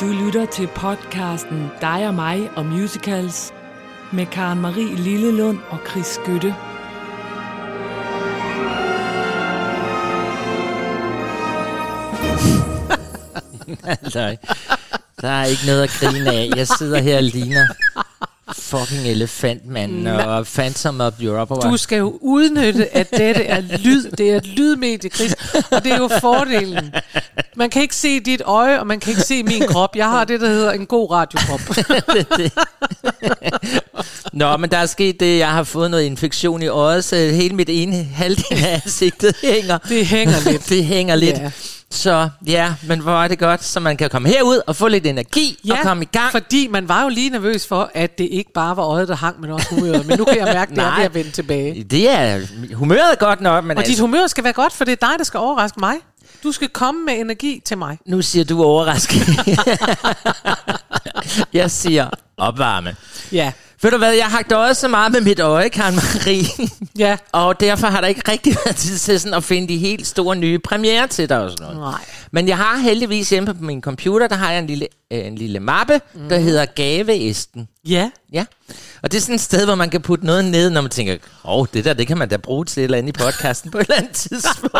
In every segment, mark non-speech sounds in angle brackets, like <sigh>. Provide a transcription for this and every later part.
Du lytter til podcasten Dig og mig og musicals med Karen Marie Lillelund og Chris Skytte. <laughs> altså, der er ikke noget at grine af. Jeg sidder her og ligner fucking elefantmanden og Phantom of Europe. Du skal jo udnytte, at dette er lyd. Det er et lydmedie, Chris. Og det er jo fordelen. Man kan ikke se dit øje, og man kan ikke se min krop. Jeg har det, der hedder en god radiokrop. <laughs> Nå, men der er sket det, jeg har fået noget infektion i øjet, så hele mit ene halvdel af ansigtet hænger. Det hænger lidt. <laughs> det hænger lidt. Ja. Så ja, men hvor er det godt, så man kan komme herud og få lidt energi og komme i gang. fordi man var jo lige nervøs for, at det ikke bare var øjet, der hang, men også humøret. Men nu kan jeg mærke, at det er ved at vende tilbage. Det er humøret er godt nok, men Og dit altså, humør skal være godt, for det er dig, der skal overraske mig. Du skal komme med energi til mig. nu siger du overrasket. <laughs> jeg siger opvarme. Ja, Ved du hvad, jeg har døjet så meget med mit øje, Karen Marie. <laughs> ja. Og derfor har der ikke rigtig været tid til sådan at finde de helt store nye premiere til dig og sådan noget. Nej. Men jeg har heldigvis hjemme på min computer, der har jeg en lille, øh, en lille mappe, mm. der hedder Gaveæsten. Ja. Ja, og det er sådan et sted, hvor man kan putte noget ned, når man tænker, åh, oh, det der, det kan man da bruge til et eller andet i podcasten på et eller andet tidspunkt.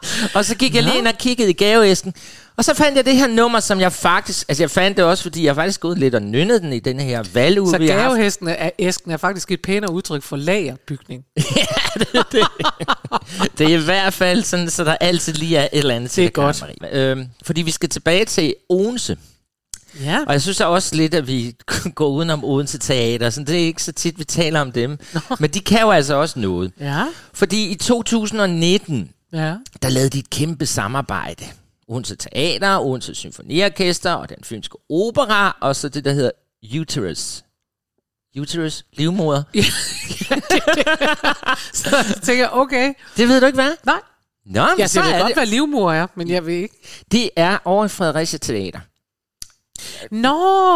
<laughs> og så gik jeg lige ind og kiggede i gaveæsken, og så fandt jeg det her nummer, som jeg faktisk, altså jeg fandt det også, fordi jeg faktisk gået lidt og nynnet den i den her valguge, Så vi har haft. gavehesten er, æsken er faktisk et pænere udtryk for lagerbygning. <laughs> Det er i hvert fald sådan, så der altid lige er et eller andet til Det er godt. Øhm, fordi vi skal tilbage til Odense. Ja. Og jeg synes også lidt, at vi <laughs> går udenom Odense Teater. Så det er ikke så tit, vi taler om dem. Men de kan jo altså også noget. Ja. Fordi i 2019, Ja. der lavede de et kæmpe samarbejde. Odense Teater, Odense Symfoniorkester og den fynske opera, og så det, der hedder Uterus. Uterus? Livmoder? <laughs> Så tænker jeg, okay. Det ved du ikke, hvad? Nej. Nå, men Jeg så er godt, det. hvad livmor er, men jeg ved ikke. Det er over i Fredericia Teater. Nå,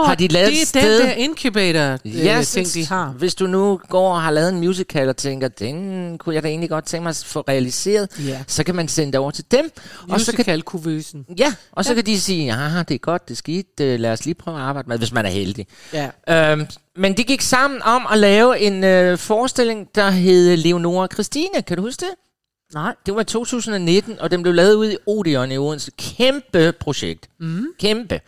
Har de lavet det er sted? den der incubator Ja, øh, ting, de har. Hvis du nu går og har lavet en musical og tænker, den kunne jeg da egentlig godt tænke mig at få realiseret, Ja. så kan man sende det over til dem. Og så kan, Musical-kuvøsen. ja, og så ja. kan de sige, ja, det er godt, det er skidt, øh, lad os lige prøve at arbejde med, hvis man er heldig. Ja. Øhm, men de gik sammen om at lave en øh, forestilling, der hed Leonora Christine. Kan du huske det? Nej. Det var i 2019, og den blev lavet ude i Odeon i Odense. Kæmpe projekt. Mm. Kæmpe.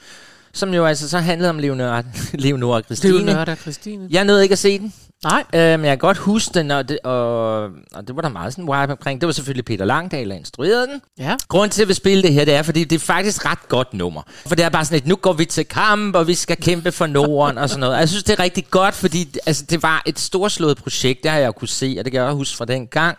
Som jo altså så handlede om Leonora, <laughs> Leonora Christine. nørder, Christine. Jeg nåede ikke at se den. Nej. Øh, men jeg kan godt huske den, og det, og, og det var der meget sådan wipe omkring. Det var selvfølgelig Peter Langdal, der instruerede den. Ja. Grunden til, at vi spille det her, det er, fordi det er faktisk ret godt nummer. For det er bare sådan et, nu går vi til kamp, og vi skal kæmpe for Norden og sådan noget. Og jeg synes, det er rigtig godt, fordi altså, det var et storslået projekt, det har jeg jo kunne se, og det kan jeg også huske fra den gang.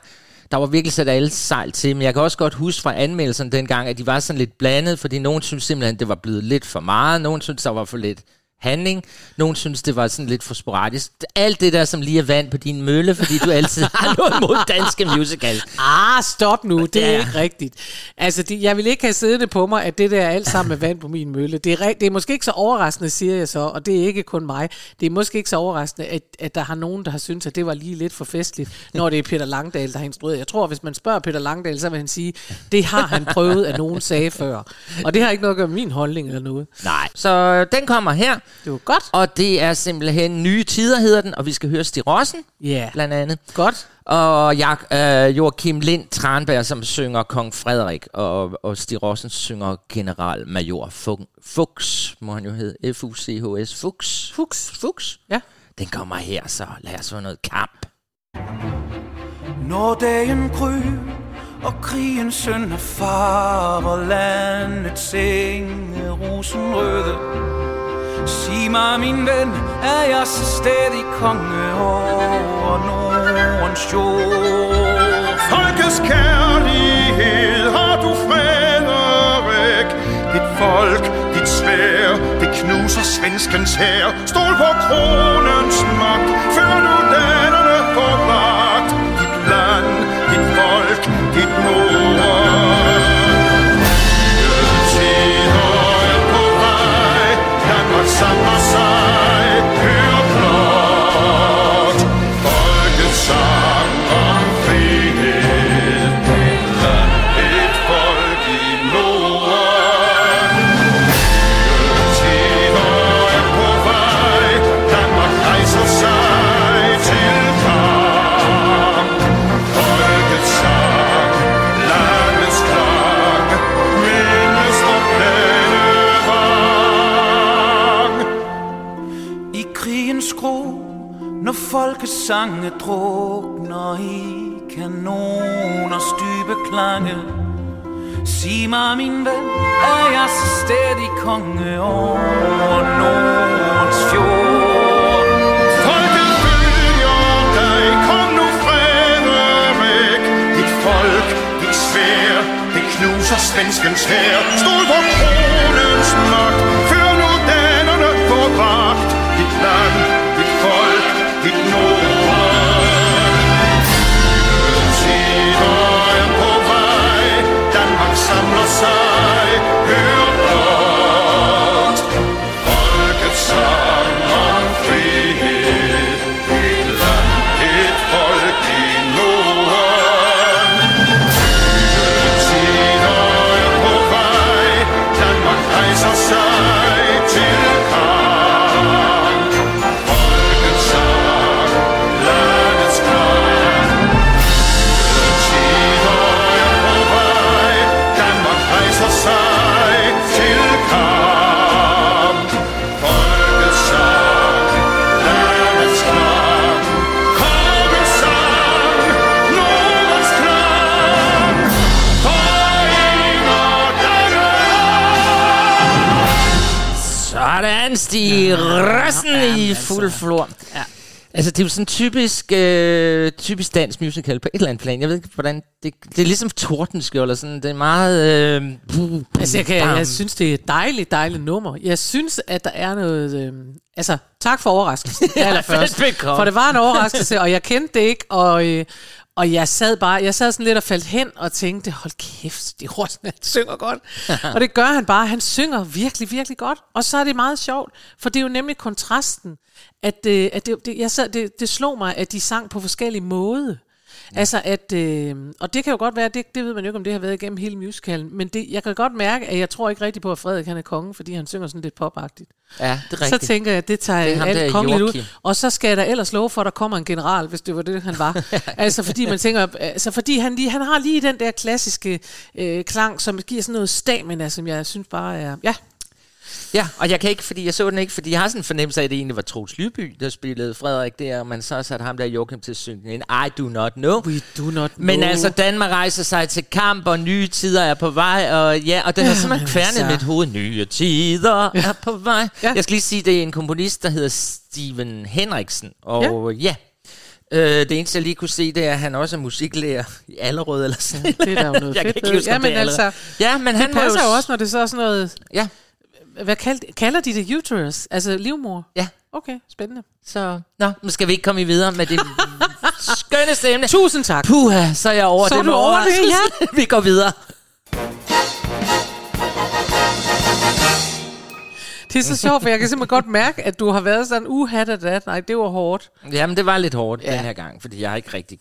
Der var virkelig sat alle sejl til, men jeg kan også godt huske fra anmeldelserne dengang, at de var sådan lidt blandet, fordi nogen synes simpelthen, det var blevet lidt for meget, nogen synes, der var for lidt handling. Nogen synes, det var sådan lidt for sporadisk. Alt det der, som lige er vand på din mølle, fordi du altid <laughs> har noget mod danske musicals. Ah, stop nu. Det er Ja. ikke rigtigt. Altså, de, jeg vil ikke have siddende på mig, at det der er alt sammen med vand på min mølle. Det er, det er måske ikke så overraskende, siger jeg så, og det er ikke kun mig. Det er måske ikke så overraskende, at, at der har nogen, der har syntes, at det var lige lidt for festligt, når det er Peter Langdal, der har instrueret. Jeg tror, hvis man spørger Peter Langdal, så vil han sige, det har han prøvet, at nogen sagde før. Og det har ikke noget at gøre med min holdning eller noget. Nej. Så den kommer her, Det var godt. og det er simpelthen Nye Tider hedder den, og vi skal høre Stig Rossen, Ja, blandt andet. godt. Og Jak, øh, Joachim Lind Tranberg, som synger Kong Frederik, og, og Stig Rossen synger Generalmajor Fu- Fuchs, må han jo hedde, F-U-C-H-S, Fuchs. Fuchs. Fuchs. Ja. Den kommer her, så lad os få noget kamp. Når dagen gryr og krigen sønder farver landets senge rosenrøde sig mig, min ven, er jeg så stadig konge over Nordens jord? Folkets kærlighed har du Frederik Dit folk, dit svær, det knuser svenskens hær. Stol på kronens magt, før nu dannerne får magt Dit land, dit folk, dit Norden. Folkesange drukner i kanoners dybe klange. Sig mig, min ven, er jeg så stædig konge over Nordens fjord? Folket følger dig, kom nu Frederik. Dit folk, dit svær, det knuser svenskens hær. Stol på kronens magt, før nu danerne på vagt. Dit land, dit Fuld flor. Ja. Altså, det er jo sådan typisk, øh, typisk dansk musical på et eller andet plan. Jeg ved ikke, hvordan... Det, det er ligesom Tordenskjold og sådan. Det er meget... Øh, buh, Altså, jeg, kan, bam. jeg synes, det er et dejligt, dejligt nummer. Jeg synes, at der er noget... Øh, altså, tak for overraskelsen. <laughs> allerførst. velbekomme. For det var en overraskelse, og jeg kendte det ikke, og... Øh, og jeg sad bare, jeg sad sådan lidt og faldt hen og tænkte, hold kæft, de Rossen, han synger godt. og det gør han bare, han synger virkelig, virkelig godt. Og så er det meget sjovt, for det er jo nemlig kontrasten, at, øh, at det, det, jeg sad, det, det slog mig, at de sang på forskellige måder. Altså at, øh, og det kan jo godt være, det, det ved man jo ikke, om det har været igennem hele musicalen, men det, jeg kan godt mærke, at jeg tror ikke rigtig på, at Frederik han er konge, fordi han synger sådan lidt popagtigt. Ja, det er Så rigtigt. tænker jeg, at det tager Det alt kongeligt ud. Joachim. Og så skal jeg da ellers love for, at der kommer en general, hvis det var det, han var. <laughs> altså fordi man tænker, altså fordi han, lige, han har lige den der klassiske øh, klang, som giver sådan noget stamina, som jeg synes bare er... Ja, Ja, og jeg kan ikke, fordi jeg så den ikke, fordi jeg har sådan en fornemmelse af, at det egentlig var Troels Lyby, der spillede Frederik der, og man så satte ham der Joachim til at synge en I do not know. we do not Men know. altså, Danmark rejser sig til kamp, og nye tider er på vej, og ja, og den er simpelthen kværnet altså. med mit hoved. Nye tider er på vej. Ja. Jeg skal lige sige, det er en komponist, der hedder Steven Henriksen, og ja, Øh, det eneste, jeg lige kunne se, det er, at han også er musiklærer i Allerød eller sådan det er da jo noget Jeg kan fedt ikke ved. huske, Ja, om det men er altså. Ja, men han det passer jo også, når det så er sådan noget... Ja, Hvad kalder, kalder de det uterus? Altså livmor? ja. Okay, spændende. Så, nå, nu skal vi ikke komme videre med det <laughs> skønneste emne. Tusind tak. Puha, så er jeg over Så er det du med over det, overraskelsen. <laughs> vi går videre. Det er så sjovt, for jeg kan simpelthen godt mærke, at du har været sådan, uh, hat og dat. Nej, det var hårdt. Jamen, det var lidt hårdt Ja. ja. den her gang, fordi jeg har ikke rigtig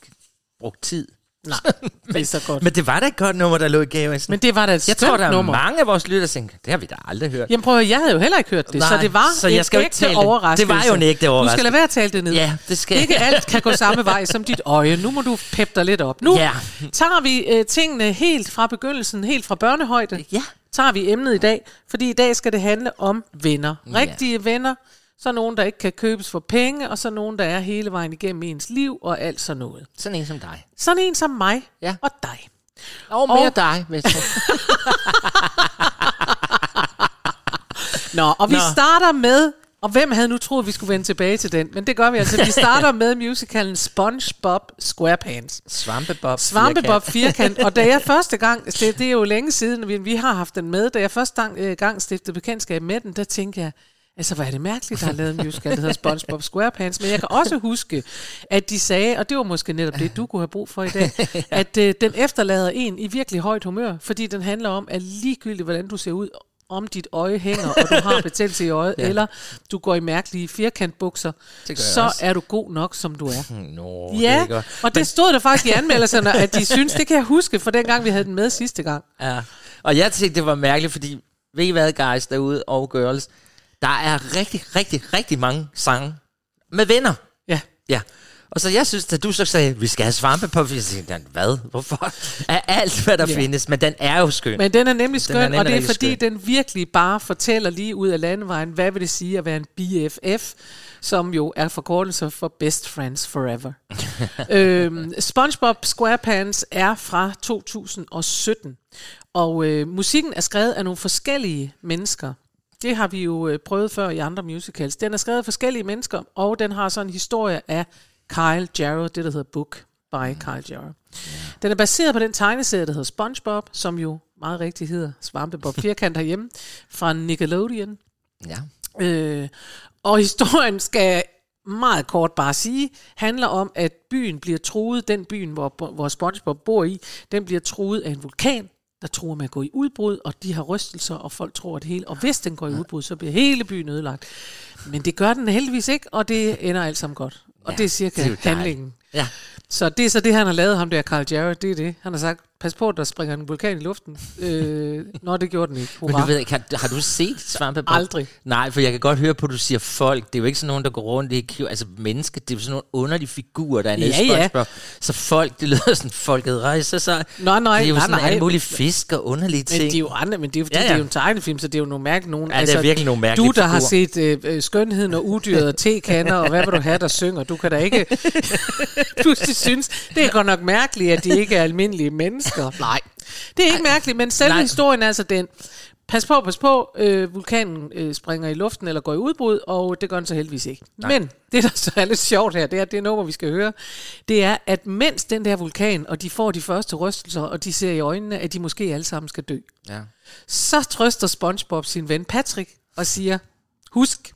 brugt tid. Nej, <laughs> det er så godt. Men det var da et godt nummer, der lå i gaven. Men det var da et jeg tror, der er nummer. mange af vores lytter, der tænker, det har vi da aldrig hørt. Jamen prøv at, høre, jeg havde jo heller ikke hørt det, Nej, så det var så jeg skal jo ikke tale det. overraskelse. Det var jo en ægte Du skal overraskelse. lade være at tale det ned. Ja, det skal Ikke alt kan gå samme vej som dit øje. Nu må du peppe dig lidt op. Nu Ja. tager vi uh, tingene helt fra begyndelsen, helt fra børnehøjde. Ja. Tager vi emnet i dag, fordi i dag skal det handle om venner. Rigtige venner. Så nogen, der ikke kan købes for penge, og så nogen, der er hele vejen igennem ens liv og alt sådan noget. Sådan en som dig. Sådan en som mig Ja. og dig. Og mere Og- dig, hvis du. <laughs> Nå, og vi Nå. starter med, og hvem havde nu troet, vi skulle vende tilbage til den? Men det gør vi altså. Vi starter med musicalen SpongeBob SquarePants. Svampebob. Svampebob firkant. Og da jeg første gang, det, er jo længe siden, vi, har haft den med, da jeg første gang, øh, gang stiftede bekendtskab med den, der tænkte jeg, altså hvor er det mærkeligt, der har lavet en musical, der hedder SpongeBob SquarePants. Men jeg kan også huske, at de sagde, og det var måske netop det, du kunne have brug for i dag, <laughs> at øh, den efterlader en i virkelig højt humør, fordi den handler om, at ligegyldigt, hvordan du ser ud, om dit øje hænger, og du har betændelse i øjet, <laughs> ja. eller du går i mærkelige firkantbukser, Det så også. er du god nok, som du er. <laughs> Nå, det Ja, godt. og det stod der faktisk i anmeldelserne, at de synes, det kan jeg huske, for dengang vi havde den med sidste gang. Ja. Og jeg tænkte, det var mærkeligt, fordi ved I hvad, guys derude og girls, der er rigtig, rigtig, rigtig mange sange med venner. Ja. Ja. Og så jeg synes, at du så sagde, vi skal have svampe på, jeg tænkte, hvad? Hvorfor? Af alt, hvad der Ja. findes. Men den er jo skøn. Men den er nemlig skøn, Den er og nemlig det er fordi, skøn. den virkelig bare fortæller lige ud af landevejen, hvad vil det sige at være en BFF. som jo er forkortelse for Best Friends Forever. <laughs> øhm, SpongeBob SquarePants er fra 2017, og øh, musikken er skrevet af nogle forskellige mennesker. Det har vi jo øh, prøvet før i andre musicals. Den er skrevet af forskellige mennesker, og den har sådan en historie af Kyle Jarrow, det der hedder Book by Kyle Jarrow. Den er baseret på den tegneserie, der hedder SpongeBob, som jo meget rigtigt hedder Svampebob <laughs> Firkant herhjemme, fra Nickelodeon. Ja. Øh, og historien skal meget kort bare sige, handler om, at byen bliver truet, den byen, hvor, hvor SpongeBob bor i, den bliver truet af en vulkan, der tror med at gå i udbrud, og de har rystelser, og folk tror, at det hele... Og hvis den går i udbrud, så bliver hele byen ødelagt. Men det gør den heldigvis ikke, og det ender alt sammen godt. Og Ja, det er cirka det er handlingen. Ja. Så det er så det, han har lavet ham der, Carl Jarrett, det er det. Han har sagt, pas på, der springer en vulkan i luften. Øh, nå, det gjorde den ikke. <laughs> Men Hurra. du ved ikke, har, har du set Svampebob? Aldrig. Nej, for jeg kan godt høre på, at du siger folk. Det er jo ikke sådan nogen, der går rundt i. Altså mennesker, det er jo sådan nogle underlige figurer, der er Ja, ja. Så folk, det lyder sådan, folket rejser sig. Nej, nej, det er jo nej, sådan nej. alle mulige fisk og underlige Men ting. de er jo andre, men det er jo fordi, Ja, ja, det er jo en tegnefilm, så det er jo nogle mærkelige nogen. Ja, det er virkelig nogle mærkelige Du, der har figurer. set øh, øh, Skønheden og Udyret og Tekander, og hvad vil du have, der synger? Du kan da ikke <laughs> <laughs> pludselig synes, det er godt nok mærkeligt, at de ikke er almindelige mennesker. <laughs> Nej, det er ikke mærkeligt, men selve Nej. historien er altså den. Pas på, pas på, øh, vulkanen øh, springer i luften eller går i udbrud, og det gør den så heldigvis ikke. Nej. Men det, der så er lidt sjovt her, det er, det nummer, vi skal høre, det er, at mens den der vulkan, og de får de første rystelser, og de ser i øjnene, at de måske alle sammen skal dø, Ja. så trøster SpongeBob sin ven Patrick og siger, husk,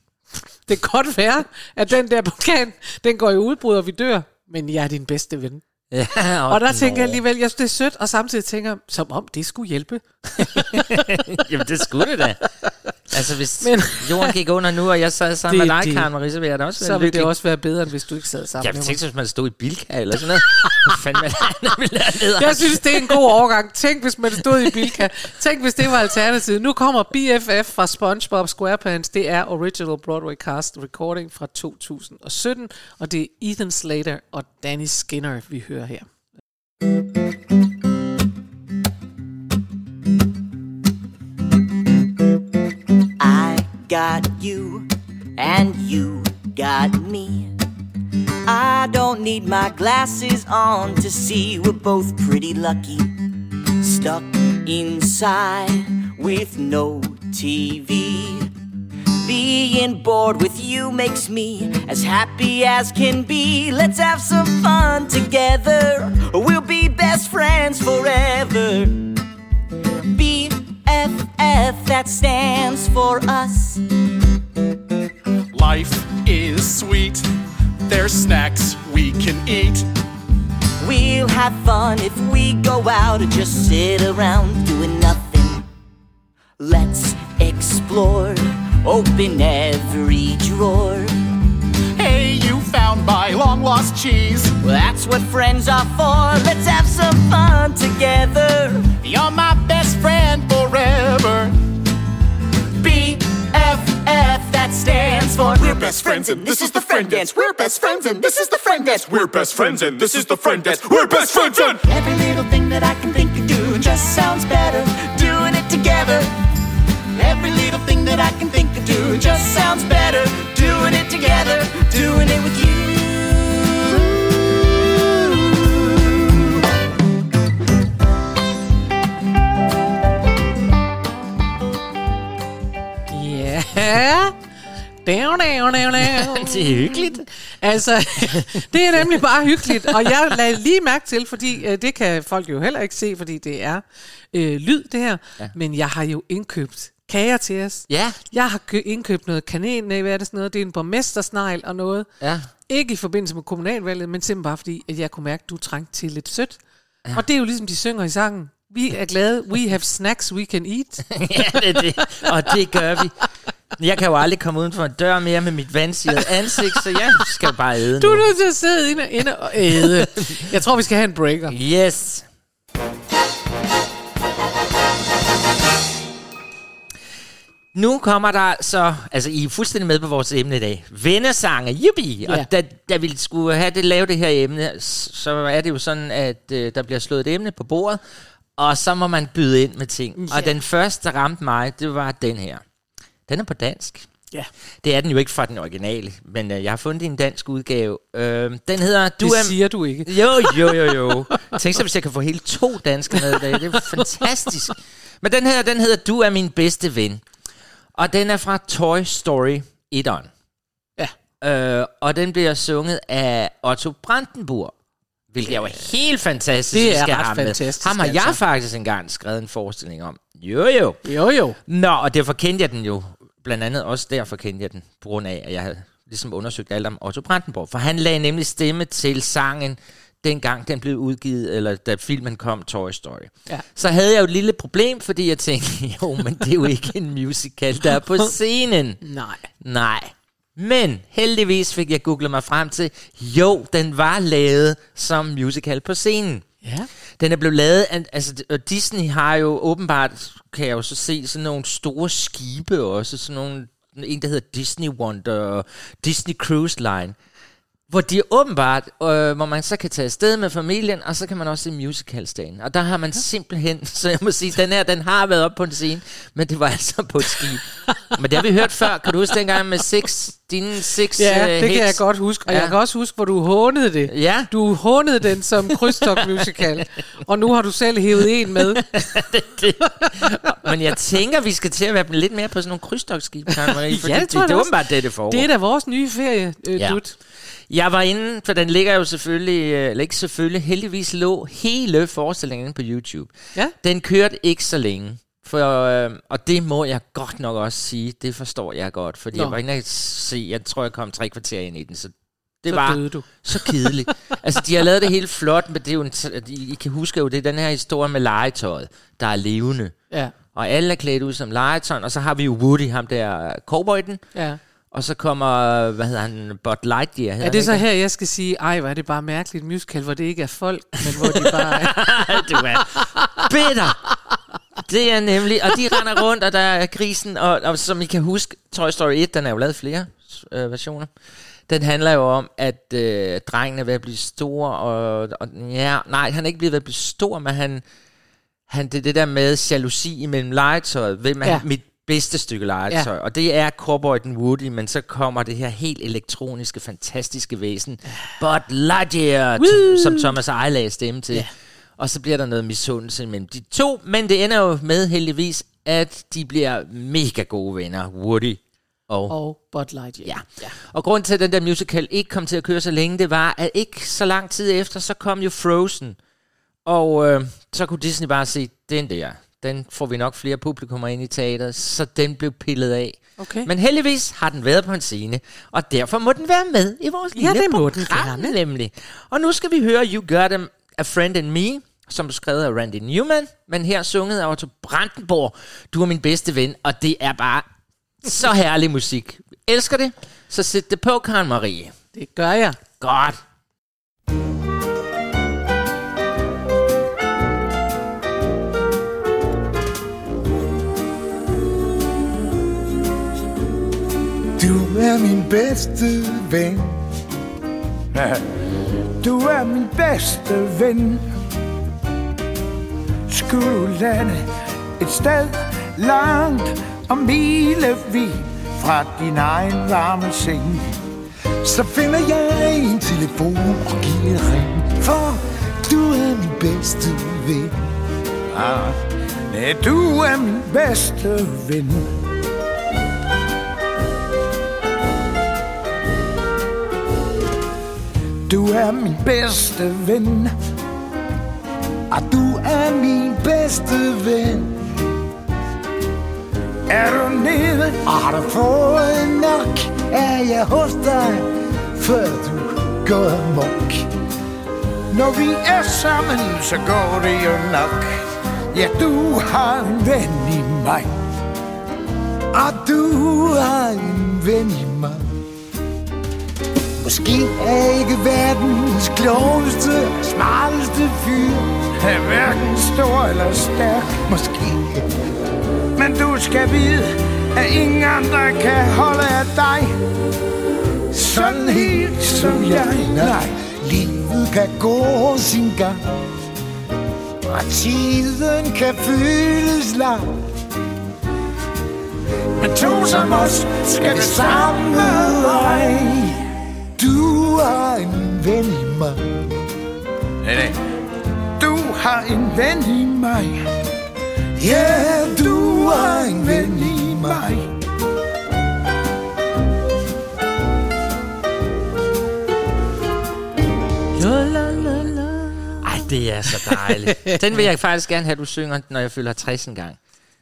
det kan godt være, at den der vulkan, den går i udbrud, og vi dør, men jeg er din bedste ven. Ja Og der nå. tænker jeg alligevel, jeg synes, det er sødt, og samtidig tænker jeg, som om det skulle hjælpe. <laughs> Jamen, det skulle det da. Altså, hvis <laughs> Men- jorden gik under nu, og jeg sad sammen Det- med dig, Karen Marie, så ville jeg da også være Så ville det også være bedre, end hvis du ikke sad sammen Jeg tænkte, hvis man stod i Bilka eller sådan noget. Hvad fanden man ned Jeg synes, det er en god overgang. Tænk, hvis man stod i Bilka. Tænk, hvis det var alternativet. Nu kommer BFF fra SpongeBob SquarePants. Det er Original Broadway Cast Recording fra 2017. Og det er Ethan Slater og Danny Skinner, vi hører her. I got you, and you got me. I don't need my glasses on to see we're both pretty lucky. Stuck inside with no TV. Being bored with you makes me as happy as can be. Let's have some fun together. We'll be best friends forever. BFF, that stands for us. Life is sweet. There's snacks we can eat. We'll have fun if we go out or just sit around doing nothing. Let's explore, open every drawer. You found my long lost cheese. Well, that's what friends are for. Let's have some fun together. You're my best friend forever. BFF, that stands for We're best friends and this is the friend dance. We're best friends and this is the friend dance. We're best friends and this is the friend dance. We're best friends and Every little thing that I can think of doing just sounds better <laughs> Det er hyggeligt. Altså, <laughs> det er nemlig bare hyggeligt, og jeg lagde lige mærke til, fordi øh, det kan folk jo heller ikke se, fordi det er øh, lyd, det her, ja. men jeg har jo indkøbt kager til os. Ja. Jeg har kø- indkøbt noget kanel, hvad er det sådan noget? Det er en borgmestersnegl og noget. Ja. Ikke i forbindelse med kommunalvalget, men simpelthen bare fordi, at jeg kunne mærke, at du trængte til lidt sødt. Ja. Og det er jo ligesom, de synger i sangen. Vi er glade. We have snacks we can eat. <laughs> ja, det er det. Og det gør vi. Jeg kan jo aldrig komme uden for en dør mere med mit vandsirede ansigt, så jeg skal bare æde Du nu. er nødt til at sidde inde, inde og æde. Jeg tror, vi skal have en breaker. Yes. Nu kommer der så, altså I er fuldstændig med på vores emne i dag. Vennesange, yippie! Ja. Og da, da vi skulle have det, lave det her emne, så er det jo sådan, at øh, der bliver slået et emne på bordet, og så må man byde ind med ting. Ja. Og den første, der ramte mig, det var den her. Den er på dansk. Ja. Det er den jo ikke fra den originale, men øh, jeg har fundet en dansk udgave. Øh, den hedder... Du det er, siger du ikke. Jo, jo, jo, jo. Tænk så, hvis jeg kan få hele to danske med i dag. Det er fantastisk. Men den her, den hedder Du er min bedste ven. Og den er fra Toy Story 1'eren. Ja. Øh, og den bliver sunget af Otto Brandenburg. Hvilket er jo helt fantastisk. Det er ret fantastisk, Ham har jeg altså. faktisk engang skrevet en forestilling om. Jo, jo. Jo, jo. Nå, og derfor kendte jeg den jo. Blandt andet også derfor kendte jeg den, på grund af, at jeg havde ligesom undersøgt alt om Otto Brandenburg. For han lagde nemlig stemme til sangen, dengang den blev udgivet, eller da filmen kom, Toy Story. Ja. Så havde jeg jo et lille problem, fordi jeg tænkte, <laughs> jo, men det er jo ikke en musical, der er på <laughs> scenen. Nej. Nej. Men heldigvis fik jeg googlet mig frem til, jo, den var lavet som musical på scenen. Ja. Den er blevet lavet, af- altså og Disney har jo åbenbart, kan jeg jo så se, sådan nogle store skibe også, sådan nogle, en der hedder Disney Wonder og Disney Cruise Line, hvor de åbenbart, øh, hvor man så kan tage afsted med familien, og så kan man også se musicalsdagen. Og der har man simpelthen, <laughs> så jeg må sige, den her, den har været op på en scene, men det var <laughs> altså på et skib. men det har vi hørt før. Kan du huske dengang med six, dine six Ja, øh, det kan jeg hits? godt huske. Og Ja. jeg kan også huske, hvor du hånede det. Ja. Du hånede den som krydstogt musical. og nu har du selv hævet en med. <laughs> Men jeg tænker, vi skal til at være lidt mere på sådan nogle krydstogsskib, Karen Marie, Ja, det, det det, det er åbenbart det, det foregår. Det er da vores nye ferie, øh, Ja. Dut. Jeg var inde, for den ligger jo selvfølgelig, øh, eller ikke selvfølgelig, heldigvis lå hele forestillingen på YouTube. Ja. Den kørte ikke så længe, for, øh, og det må jeg godt nok også sige, det forstår jeg godt, fordi Nå. jeg var inde og se, jeg tror, jeg kom tre kvarter ind i den, så det Så var du. <laughs> så kedeligt. altså, de har lavet det helt flot, men det er jo en, I, I kan huske jo, det er den her historie med legetøjet, der er levende. Ja. Og alle er klædt ud som legetøj, og så har vi jo Woody, ham der cowboyden, ja. Og så kommer, hvad hedder han, Bud Lightyear. hedder Er det han så her, jeg skal sige, ej, hvor er det bare mærkeligt musical, hvor det ikke er folk, men hvor de bare er... <laughs> du er bitter. Det er nemlig, og de render rundt, og der er grisen, og, og som I kan huske, Toy Story 1, den er jo lavet flere øh, versioner. Den handler jo om, at øh, drengen er ved at blive stor, og, og ja, nej, han er ikke blevet ved at blive stor, men han, han det det der med jalousi imellem legetøjet. Hvem er ja. mit bedste stykke legetøj? Ja. Og det er cowboyden Woody, men så kommer det her helt elektroniske, fantastiske væsen, Bud Lightyear, t- som Thomas Eje lagde stemme til. Ja. Og så bliver der noget misundelse mellem de to, men det ender jo med heldigvis, at de bliver mega gode venner, Woody og Og Bud Lightyear. Ja. ja. Og grund til, at den der musical ikke kom til at køre så længe, det var, at ikke så lang tid efter, så kom jo Frozen. Og øh, så kunne Disney bare sige, den der, den får vi nok flere publikummer ind i teateret, så den blev pillet af. Okay. Men heldigvis har den været på en scene, og derfor må den være med i vores Ja, lille det må den program, gerne. nemlig. Og nu skal vi høre You Got Him, A Friend in Me, som er skrevet af Randy Newman, men her sunget af Otto Brandenborg. Du er min bedste ven, og det er bare så herlig musik. Elsker det, så sæt det på, Karen Marie. Det gør jeg. Godt. Er min bedste ven. <laughs> Du er min bedste ven Skulle du lande et sted langt og milevid fra din egen varme seng Så finder jeg en telefon og giver en ring. For du er min bedste ven. ah, du er min bedste ven Du er min bedste ven Og du er min bedste ven. Er du nede? Og har du fået nok, er jeg hos dig, før du går mok Når vi er sammen, så går det jo nok Ja, du har en ven i mig Og du har en ven i mig. Måske er jeg ikke verdens klogeste, smarteste fyr. Er hverken stor eller stærk? Måske. Men du skal vide, at ingen andre kan holde af dig. Sådan helt som jeg Nej, livet kan gå sin gang. Og tiden kan føles lang. Men to som os skal vi samme vej Du har en ven i mig Nej, nej. Du har en ven i mig Ja, du har en ven i mig Ej, det er så dejligt. <laughs> Den vil jeg faktisk gerne have, at du synger, når jeg fylder 60 en gang.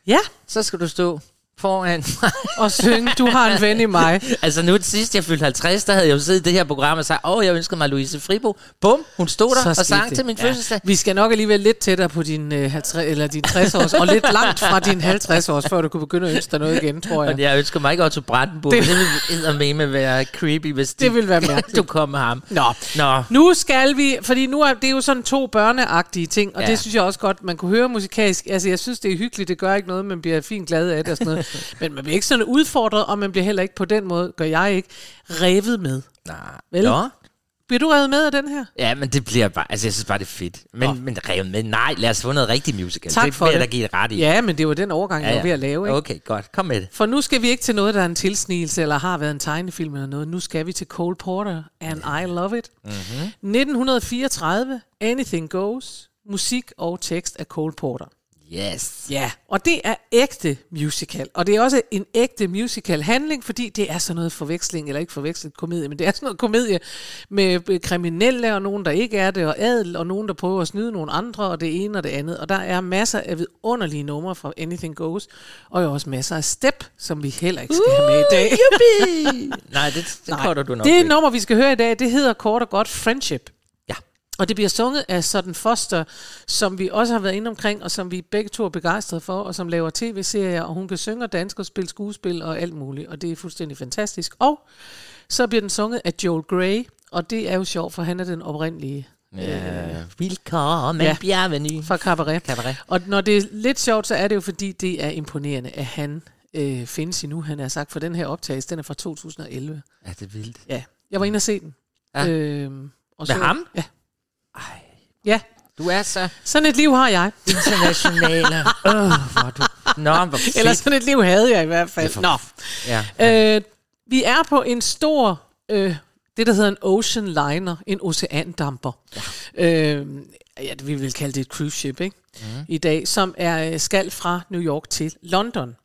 Ja, Så skal du stå foran mig. og synge, du har en ven i mig. <laughs> altså nu det sidste, jeg fyldte 50, der havde jeg jo siddet i det her program og sagt, åh, oh, jeg ønskede mig Louise Fribo. Bum, hun stod der og sang det. til min fødselsdag. Vi skal nok alligevel lidt tættere på din, øh, 50, eller din 60 års, og lidt langt fra din 50 års, før du kunne begynde at ønske dig noget igen, tror jeg. jeg ønsker mig ikke Otto Brandenburg, Det- det, det vil eddermame være creepy, hvis Det ville være mærkeligt. <laughs> du kom med ham. Nå, Nå, nu skal vi, fordi nu er det er jo sådan to børneagtige ting, og ja. Ja. det synes jeg også godt, man kunne høre musikalsk. Altså, jeg synes, det er hyggeligt, det gør ikke noget, man bliver fint glad af det og sådan noget. <laughs> Men man bliver ikke sådan udfordret, og man bliver heller ikke på den måde, gør jeg ikke, revet med. nej. Vel? Nå. Bliver du revet med af den her? Ja, men det bliver bare, altså jeg synes bare, det er fedt. Men, men revet med, nej, lad os få noget rigtig musical. Tak det for det. da give et ret i. Ja, men det var den overgang, jeg var ved at lave, ikke? Okay, godt. Kom med det. For nu skal vi ikke til noget, der er en tilsnigelse, eller har været en tegnefilm eller noget. Nu skal vi til Cole Porter, and I Love It. Mm-hmm. 1934, Anything Goes, musik og tekst af Cole Porter. Yes. Ja, og det er ægte musical. Og det er også en ægte musical handling, fordi det er sådan noget forveksling, eller ikke forvekslet komedie, men det er sådan noget komedie med kriminelle og nogen, der ikke er det, og adel, og nogen, der prøver at snyde nogle andre, og det ene og det andet. Og der er masser af vidunderlige numre fra Anything Goes, og jo også masser af step, som vi heller ikke skal have med i dag. <laughs> Nej, det, det korter du nok det ikke. nummer, vi skal høre i dag, det hedder kort og godt Friendship. Og det bliver sunget af Sutton Foster, som vi også har været inde omkring, og som vi begge to er begejstrede for, og som laver tv-serier, og hun kan synge og danse og spille skuespil og alt muligt, og det er fuldstændig fantastisk. Og så bliver den sunget af Joel Grey, og det er jo sjovt, for han er den oprindelige Ja. Velkommen, Ja. bienvenue. fra Cabaret. Cabaret. Og når det er lidt sjovt, så er det jo fordi, det er imponerende, at han øh, findes endnu, han har sagt, for den her optagelse, den er fra 2011. Ja, det er vildt. Ja, jeg var inde og se den. Ja. Øhm, og Med ham? Ja. Ja, Du er så sådan et liv har jeg. internationale. <laughs> Åh, hvor du... Nå, hvor fedt. Eller sådan et liv havde jeg i hvert fald. for- Nå. Ja. Øh, vi er på en stor, øh, det der hedder en ocean liner, en oceandamper. Ja. Øh, ja, vi vil kalde det et cruise ship, ikke? Mm. I dag, som er øh, skal fra New York til London.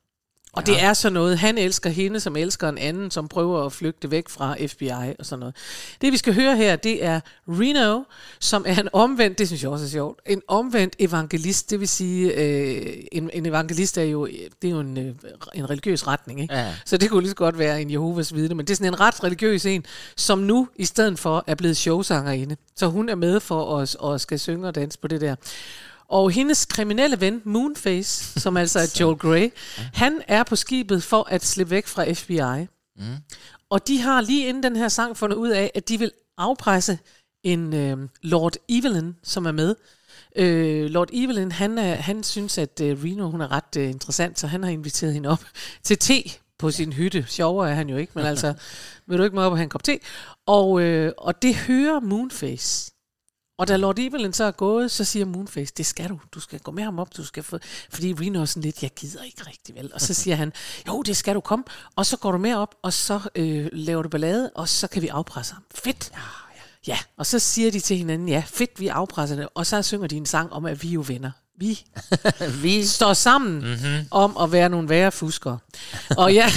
Og ja. det er så noget, han elsker hende, som elsker en anden, som prøver at flygte væk fra FBI og sådan noget. Det vi skal høre her, det er Reno, som er en omvendt, det synes jeg også er sjovt, en omvendt evangelist, det vil sige, øh, en, en evangelist er jo, det er jo en, øh, en religiøs retning, ikke? Ja. Så det kunne lige så godt være en Jehovas vidne, men det er sådan en ret religiøs en, som nu i stedet for er blevet showsangerinde. Så hun er med for os og skal synge og danse på det der. Og hendes kriminelle ven, Moonface, som altså er <laughs> Joel Grey, han er på skibet for at slippe væk fra FBI. Mm. Og de har lige inden den her sang fundet ud af, at de vil afpresse en øh, Lord Evelyn, som er med. Øh, Lord Evelyn, han, er, han synes, at øh, Reno hun er ret øh, interessant, så han har inviteret hende op <laughs> til te på sin hytte. Sjovere er han jo ikke, men <laughs> altså, vil du ikke med op og have en kop te? Og, øh, og det hører Moonface. Og da Lord Evelyn så er gået, så siger Moonface, det skal du. Du skal gå med ham op, du skal få... Fordi Reno er sådan lidt, jeg gider ikke rigtig vel. Og så siger han, jo, det skal du komme. Og så går du med op, og så øh, laver du ballade, og så kan vi afpresse ham. Fedt. Ja, ja. ja, og så siger de til hinanden, ja, fedt, vi afpresser det. Og så synger de en sang om, at vi er jo venner. Vi <laughs> Vi... står sammen mm-hmm. om at være nogle værre fuskere. Og jeg,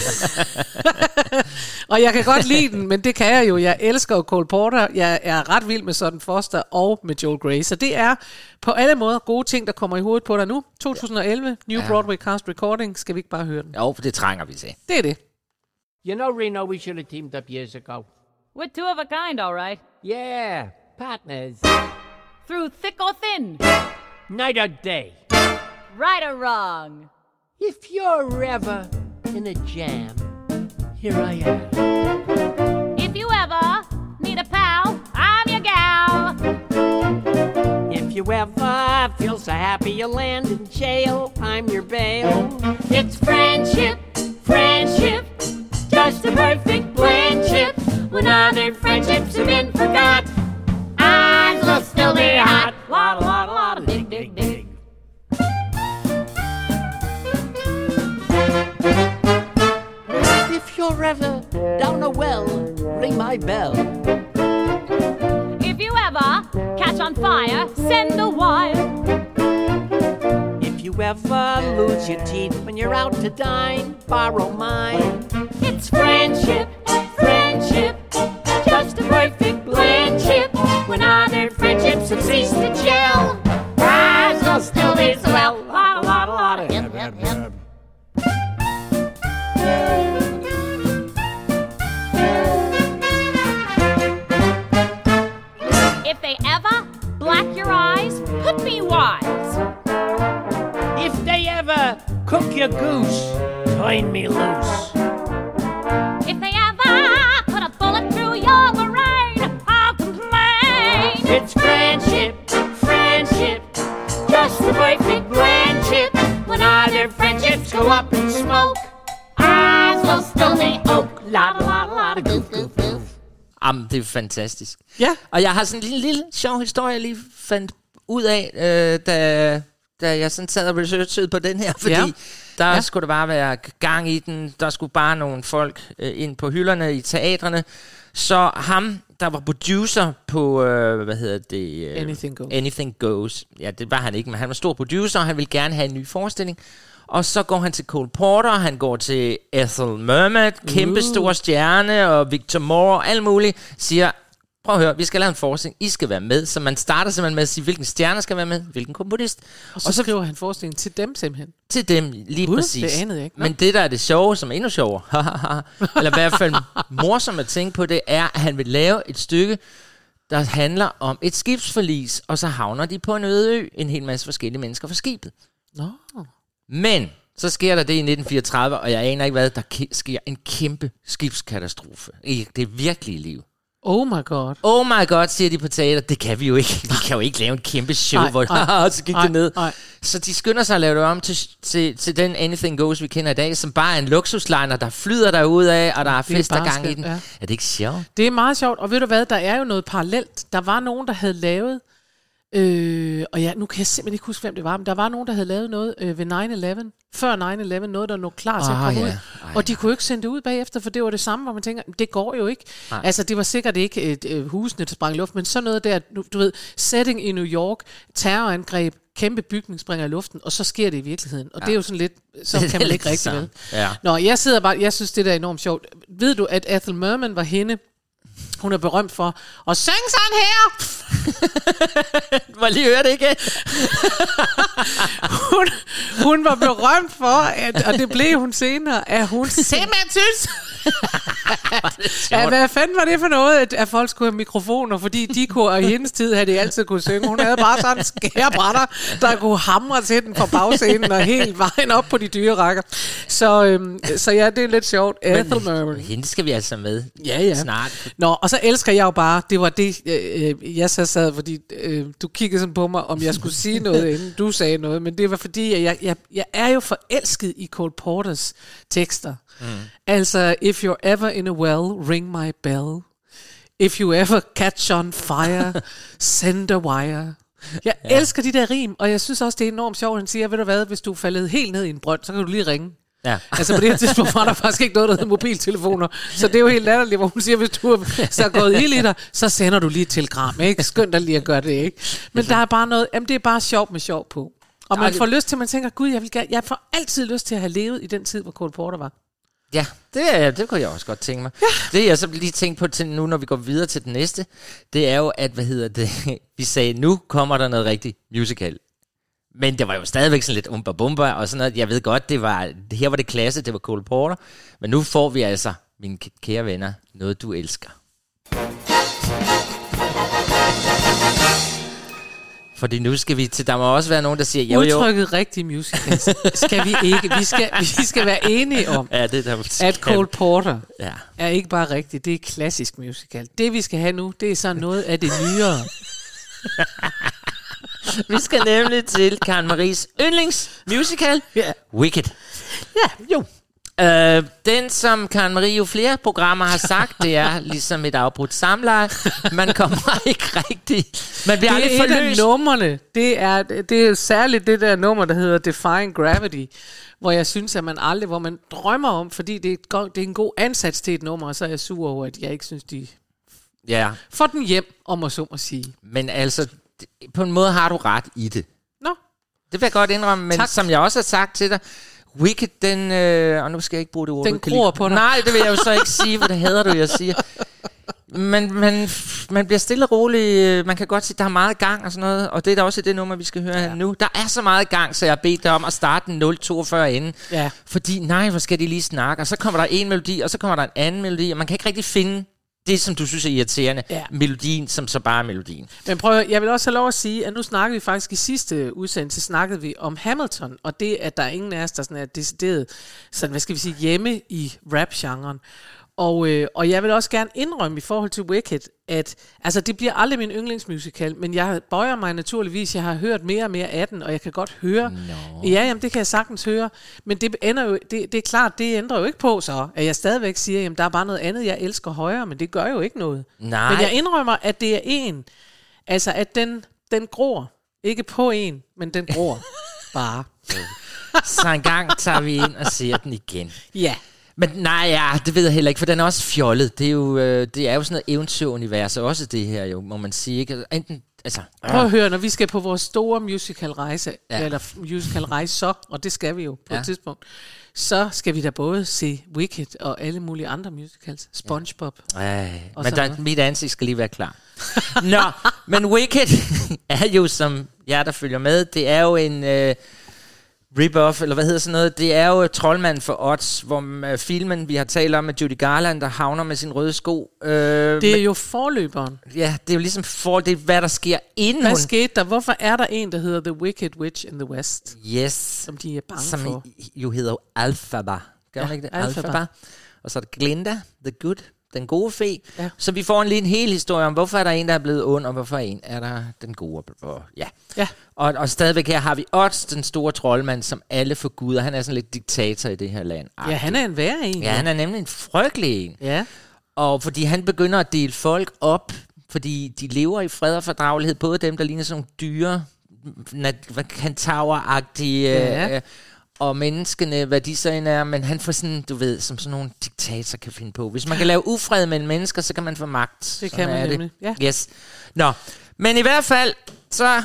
<laughs> og jeg kan godt lide den, men det kan jeg jo. Jeg elsker jo Cole Porter. Jeg er ret vild med Sutton Foster og med Joel Grey. Så det er på alle måder gode ting, der kommer i hovedet på dig nu. 2011, New Ja. Broadway Cast Recording. Skal vi ikke bare høre den? Jo, for det trænger vi til. Det er det. You know, Reno, we should have teamed up years ago. We're two of a kind, all right. Yeah, partners. Through thick or thin, Night or day. right or wrong. If you're ever in a jam, here I am. If you ever need a pal, I'm your gal. If you ever feel so happy you land in jail, I'm your bail. It's friendship, friendship, just a perfect friendship. When other friendships have been forgot, ours will still be hot. Lot, lot, lot, bell. If you ever catch on fire, send the wire. If you ever lose your teeth when you're out to dine, borrow mine. It's friendship, friendship, just a perfect blendship. When other friendships have ceased to gel, ours will still be swell. Lot, lot, lot, hip, hip, hip. Black your eyes, put me wise. If they ever cook your goose, turn me loose. If they ever put a bullet through your brain, I'll complain. It's friendship, friendship, just the perfect friendship. When other friendships go up in smoke, ours will still be oak. La la la la, goof goof. Jamen, det er fantastisk. Ja. Og jeg har sådan en lille, lille sjov historie, jeg lige fandt ud af, øh, da, da jeg sådan sad og researchede på den her, fordi Ja. der ja. skulle der bare være gang i den. Der skulle bare nogle folk øh, ind på hylderne i teatrene. Så ham, der var producer på, øh, hvad hedder det? Øh, Anything Goes. Anything Goes. Ja, det var han ikke, men han var stor producer, og han ville gerne have en ny forestilling. Og så går han til Cole Porter, han går til Ethel Merman, kæmpe Uh. stor stjerne, og Victor Moore og alt muligt, siger, prøv at høre, vi skal lave en forestilling, I skal være med. Så man starter simpelthen med at sige, hvilken stjerne skal være med, hvilken komponist. Og så, og så skriver han forestillingen til dem simpelthen. Til dem, lige Gud, præcis. det anede jeg ikke. Nå. Men det, der er det sjove, som er endnu sjovere, <laughs> eller i hvert fald morsomt at tænke på, det er, at han vil lave et stykke, der handler om et skibsforlis, og så havner de på en øde ø, en hel masse forskellige mennesker fra skibet. Nå. Men så sker der det i 1934, og jeg aner ikke hvad, der ke- sker en kæmpe skibskatastrofe i det virkelige liv. Oh my god. Oh my god, siger de på teater, det kan vi jo ikke. Vi kan jo ikke lave en kæmpe show, Nej, hvor nej, <laughs> så gik nej, det ned. nej. Så de skynder sig at lave det om til, til, til den Anything Goes, vi kender i dag, som bare er en luksusliner, der flyder derud af, og der er fest og gang i den. ja. Er det ikke sjovt? Det er meget sjovt, og ved du hvad, der er jo noget parallelt. Der var nogen, der havde lavet, øh, og ja, nu kan jeg simpelthen ikke huske, hvem det var, men der var nogen, der havde lavet noget øh, ved 9-11, før 9-11, noget, der lå klar til at Ah, komme ja. ud. Ej. Og de kunne jo ikke sende det ud bagefter, for det var det samme, hvor man tænker, det går jo ikke. Nej. Altså, det var sikkert ikke et, øh, husene, der sprang i luft, men sådan noget der, du ved, setting i New York, terrorangreb, kæmpe bygning springer i luften, og så sker det i virkeligheden. Og ja. det er jo sådan lidt, så kan <laughs> man ikke rigtig vel. Ja. Nå, jeg sidder bare, jeg synes, det der er enormt sjovt. Ved du, at Ethel Merman var hende, hun er berømt for at synge sådan her. <laughs> Må lige høre det igen? <laughs> hun, hun var berømt for, at, og det blev hun senere, at hun <laughs> simpelthen synes, ja, hvad fanden var det for noget, at, at folk skulle have mikrofoner, fordi de kunne, og i hendes tid havde de altid kunne synge. Hun havde bare sådan en skærebrænder, der kunne hamre til den fra bagscenen og helt vejen op på de dyre rækker. Så, øhm, så ja, det er lidt sjovt. Ethel Merman. Hende skal vi altså med Ja, ja. snart. Nå, og så elsker jeg jo bare, det var det, øh, øh, jeg så sad, fordi øh, du kiggede sådan på mig, om jeg skulle sige <laughs> noget, inden du sagde noget, men det var fordi, at jeg, jeg, jeg er jo forelsket i Cole Porters tekster. Mm. Altså, if you're ever in a well, ring my bell. If you ever catch on fire, <laughs> send a wire. Jeg ja. elsker de der rim, og jeg synes også, det er enormt sjovt, han siger, ved du hvad, hvis du er faldet helt ned i en brønd, så kan du lige ringe. Ja. <laughs> Altså på det her tidspunkt var der faktisk ikke noget, der hed mobiltelefoner. Så det er jo helt latterligt, hvor hun siger, hvis du er så er gået ild i dig, så sender du lige et telegram. Ikke? Skønt dig lige at gøre det, ikke? Men der er bare noget, jamen det er bare sjovt med sjov på. Og man det- får lyst til, man tænker, gud, jeg, vil gerne, jeg får altid lyst til at have levet i den tid, hvor Cole Porter var. Ja, det, det kunne jeg også godt tænke mig. Ja. Det jeg så lige tænkt på til nu, når vi går videre til den næste, det er jo, at hvad hedder det, <laughs> vi sagde, nu kommer der noget rigtig musical. Men det var jo stadigvæk sådan lidt umba bumba og sådan noget. Jeg ved godt, det var, det her var det klasse, det var Cole Porter. Men nu får vi altså, mine kære venner, noget du elsker. Fordi nu skal vi til, der må også være nogen, der siger, jo jo. Udtrykket rigtig musical <laughs> skal vi ikke. Vi skal, vi skal være enige om, Ja, det der at Cole Porter Ja. er ikke bare rigtigt, det er klassisk musical. Det vi skal have nu, det er sådan noget af det nyere. <laughs> Vi skal nemlig til Karen Maries yndlingsmusical, Ja. Wicked. Ja, jo. Øh, den, som Karen Marie jo flere programmer har sagt, det er <laughs> ligesom et afbrudt samleje. Man kommer <laughs> ikke rigtigt. Man bliver aldrig det er af forløst. numrene. Det er, det er særligt det der nummer, der hedder Defying Gravity, hvor jeg synes, at man aldrig, hvor man drømmer om, fordi det er, et, go- det er en god ansats til et nummer, og så er jeg sur over, at jeg ikke synes, de Ja, Få den hjem, om at så må sige. men altså, på en måde har du ret i det. Nå. Det vil jeg godt indrømme, men Tak. som jeg også har sagt til dig, Wicked, den... Øh, og nu skal jeg ikke bruge det ord. Den gror på dig. Nej, det vil jeg jo så ikke sige, for det hader du, jeg siger. Men man, man bliver stille og rolig. øh, Man kan godt sige, at der er meget gang og sådan noget. Og det er da også det nummer, vi skal høre ja. nu. Der er så meget gang, så jeg har bedt dig om at starte den 0.42 inden. Ja. Fordi, nej, hvor skal de lige snakke? Og så kommer der en melodi, og så kommer der en anden melodi. Og man kan ikke rigtig finde det, som du synes er irriterende. Ja. Melodien, som så bare er melodien. Men prøv, jeg vil også have lov at sige, at nu snakkede vi faktisk i sidste udsendelse, snakkede vi om Hamilton, og det, at der er ingen af os, der sådan er decideret, sådan, hvad skal vi sige, hjemme i rap-genren. Og, øh, og jeg vil også gerne indrømme i forhold til Wicked, at altså, det bliver aldrig min yndlingsmusical, men jeg bøjer mig naturligvis. Jeg har hørt mere og mere af den, og jeg kan godt høre. No. Ja, jamen, det kan jeg sagtens høre. Men det, ender jo, det, det er klart, det ændrer jo ikke på så, at jeg stadigvæk siger, at der er bare noget andet, jeg elsker højere, men det gør jo ikke noget. Nej. Men jeg indrømmer, at det er en, altså at den, den gror. Ikke på en, men den gror <laughs> bare. Så en gang tager vi ind og ser den igen. Ja. Men nej, ja, det ved jeg heller ikke, for den er også fjollet. Det er jo, øh, det er jo sådan noget eventyrunivers, og også det her jo, må man sige. Ikke? Enten, altså, Prøv at høre, når vi skal på vores store musical-rejse, Ja. ja. eller musical-rejse så, og det skal vi jo på Ja. ja. et tidspunkt, så skal vi da både se Wicked og alle mulige andre musicals. SpongeBob. Ej, Og men der, noget. mit ansigt skal lige være klar. Nå, men Wicked <laughs> er jo, som jer, der følger med, det er jo en øh, rip-off, eller hvad hedder sådan noget, det er jo Troldmand for Odds, hvor øh, filmen, vi har talt om med Judy Garland, der havner med sin røde sko. Øh, Det er jo forløberen. Ja, det er jo ligesom for, det er, hvad der sker inden Hvad hun... skete der? Hvorfor er der en, der hedder The Wicked Witch in the West? Yes. Som de er bange som for. i- jo hedder Alphaba. Gør Ja, ja, ikke det? Alphaba. Alphaba. Og så er der Glinda, the good, den gode fe. Ja. Så vi får en lille hel historie om, hvorfor er der en, der er blevet ond, og hvorfor en er der den gode. Og, ja. Ja. Og, og stadigvæk her har vi Ots, den store troldmand, som alle forguder. Han er sådan lidt diktator i det her land. Ja, han er en værre en. Ja, han er nemlig en frygtelig en. Ja. Og fordi han begynder at dele folk op, fordi de lever i fred og fordragelighed, både dem, der ligner sådan nogle dyre, nat- kantauer-agtige, Ja. øh, og menneskene, hvad de så end er, men han får sådan, du ved, som sådan nogle diktator kan finde på. Hvis man kan lave ufred mellem mennesker, så kan man få magt. Det Sådan kan man er nemlig, ja. Yes. Nå, men i hvert fald, så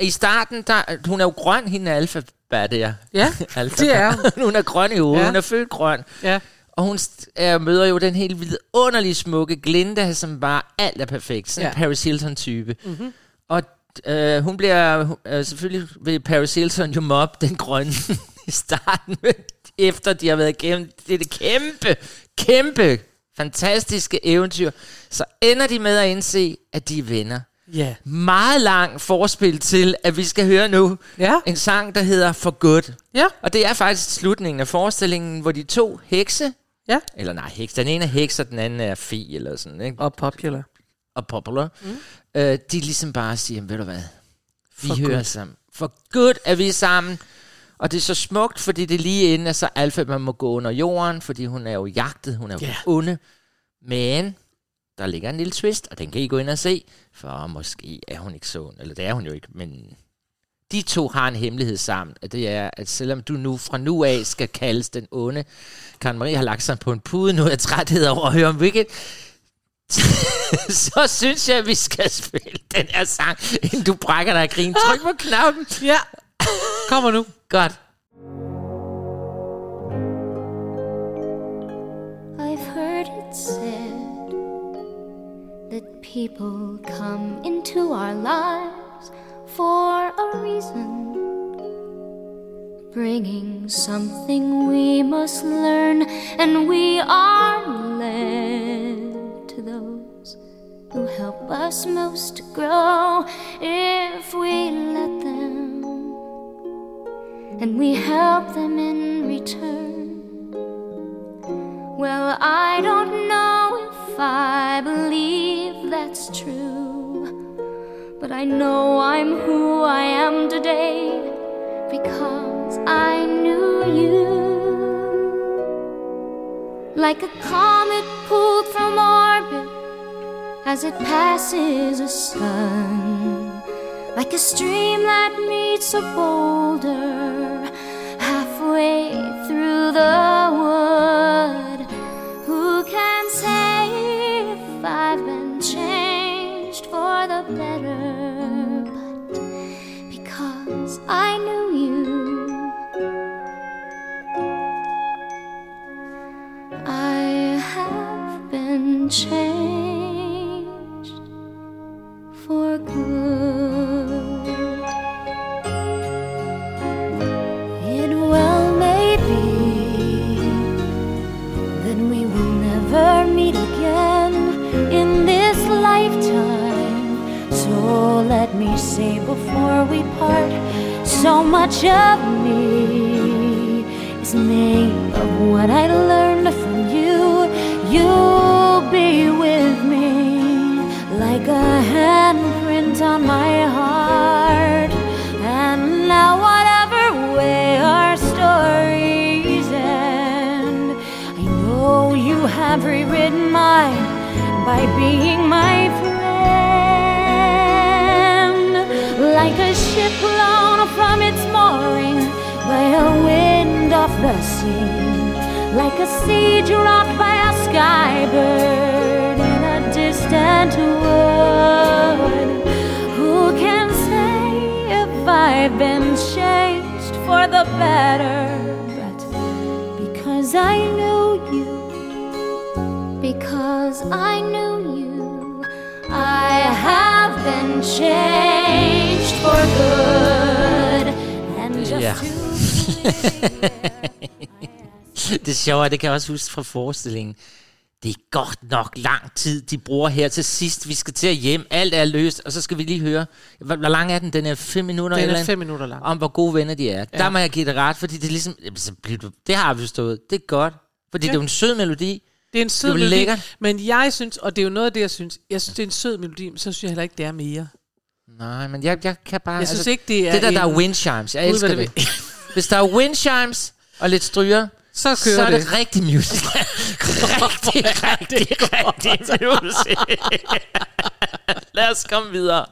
i starten, der, hun er jo grøn, hende er alfa der. Ja, <laughs> Alpha det er hun. er grøn i hovedet, Ja. hun er født grøn. Ja. Og hun er, møder jo den helt vidunderlige smukke Glinda, som bare alt er perfekt. Sådan ja. En Paris Hilton-type. Mhm. Og øh, hun bliver, øh, selvfølgelig vil Paris Hilton jo mobbe den grønne i starten, efter de har været igennem det, det kæmpe, kæmpe, fantastiske eventyr, så ender de med at indse, at de er venner. Ja. Meget lang forspil til, at vi skal høre nu Ja. en sang, der hedder For Good. Ja. Og det er faktisk slutningen af forestillingen, hvor de to hekse, Ja. eller nej, heks, den ene er heks, og den anden er fi, eller sådan, ikke? Og popular. Og popular. Mm. Øh, de ligesom bare siger, ved du hvad, vi For hører good. sammen. For good er vi sammen. Og det er så smukt, fordi det er lige inden, at så Alfa man må gå under jorden, fordi hun er jo jagtet, hun er jo yeah. onde. Men der ligger en lille twist, og den kan I gå ind og se, for måske er hun ikke så ond, eller det er hun jo ikke, men de to har en hemmelighed sammen, og det er, at selvom du nu fra nu af skal kaldes den onde, Karen Marie har lagt sig på en pude nu af træthed over at høre om Wicked, <laughs> så synes jeg, at vi skal spille den her sang, inden du brækker dig af grin. Tryk på knappen. Ja, <laughs> kommer nu. Godt. I've heard it said that people come into our lives for a reason, bringing something we must learn, and we are led to those who help us most grow if we let them, and we help them in return. Well, I don't know if I believe that's true, but I know I'm who I am today because I knew you. Like a comet pulled from orbit as it passes a sun, like a stream that meets a boulder halfway through the wood. Who can say if I've been changed for the better? But because I knew you, I have been changed for good. Say before we part, so much of me is made of what I learned from you. You'll be with me like a handprint on my heart. And now, whatever way our stories end, I know you have rewritten mine by being my the sea. Like a seed dropped by a skybird in a distant wood. Who can say if I've been changed for the better? But because I knew you, because I knew you, I have been changed for good. And just Ja. <laughs> <laughs> det sjove er, det kan jeg også huske fra forestillingen. Det er godt nok lang tid, de bruger her til sidst. Vi skal til at hjem, alt er løst, og så skal vi lige høre, hvor, hvor lang er den? Den er fem minutter? Den er eller andet? fem minutter lang. Om hvor gode venner de er. Ja. Der må jeg give det ret, fordi det er ligesom, jamen, så bliver du, det har vi forstået, det er godt. Fordi Ja. det er jo en sød melodi. Det er en sød Det er melodi, lækkert. men jeg synes, og det er jo noget af det, jeg synes, jeg synes, det er en sød melodi, men så synes jeg heller ikke, det er mere. Nej, men jeg, jeg kan bare... Jeg synes ikke, det er Det der, der er wind chimes. Jeg elsker det Hvis der er wind chimes og lidt stryger, så, kører så er det, det. rigtig musical. <laughs> rigtig, rigtig, rigtig musical. Lad os komme videre.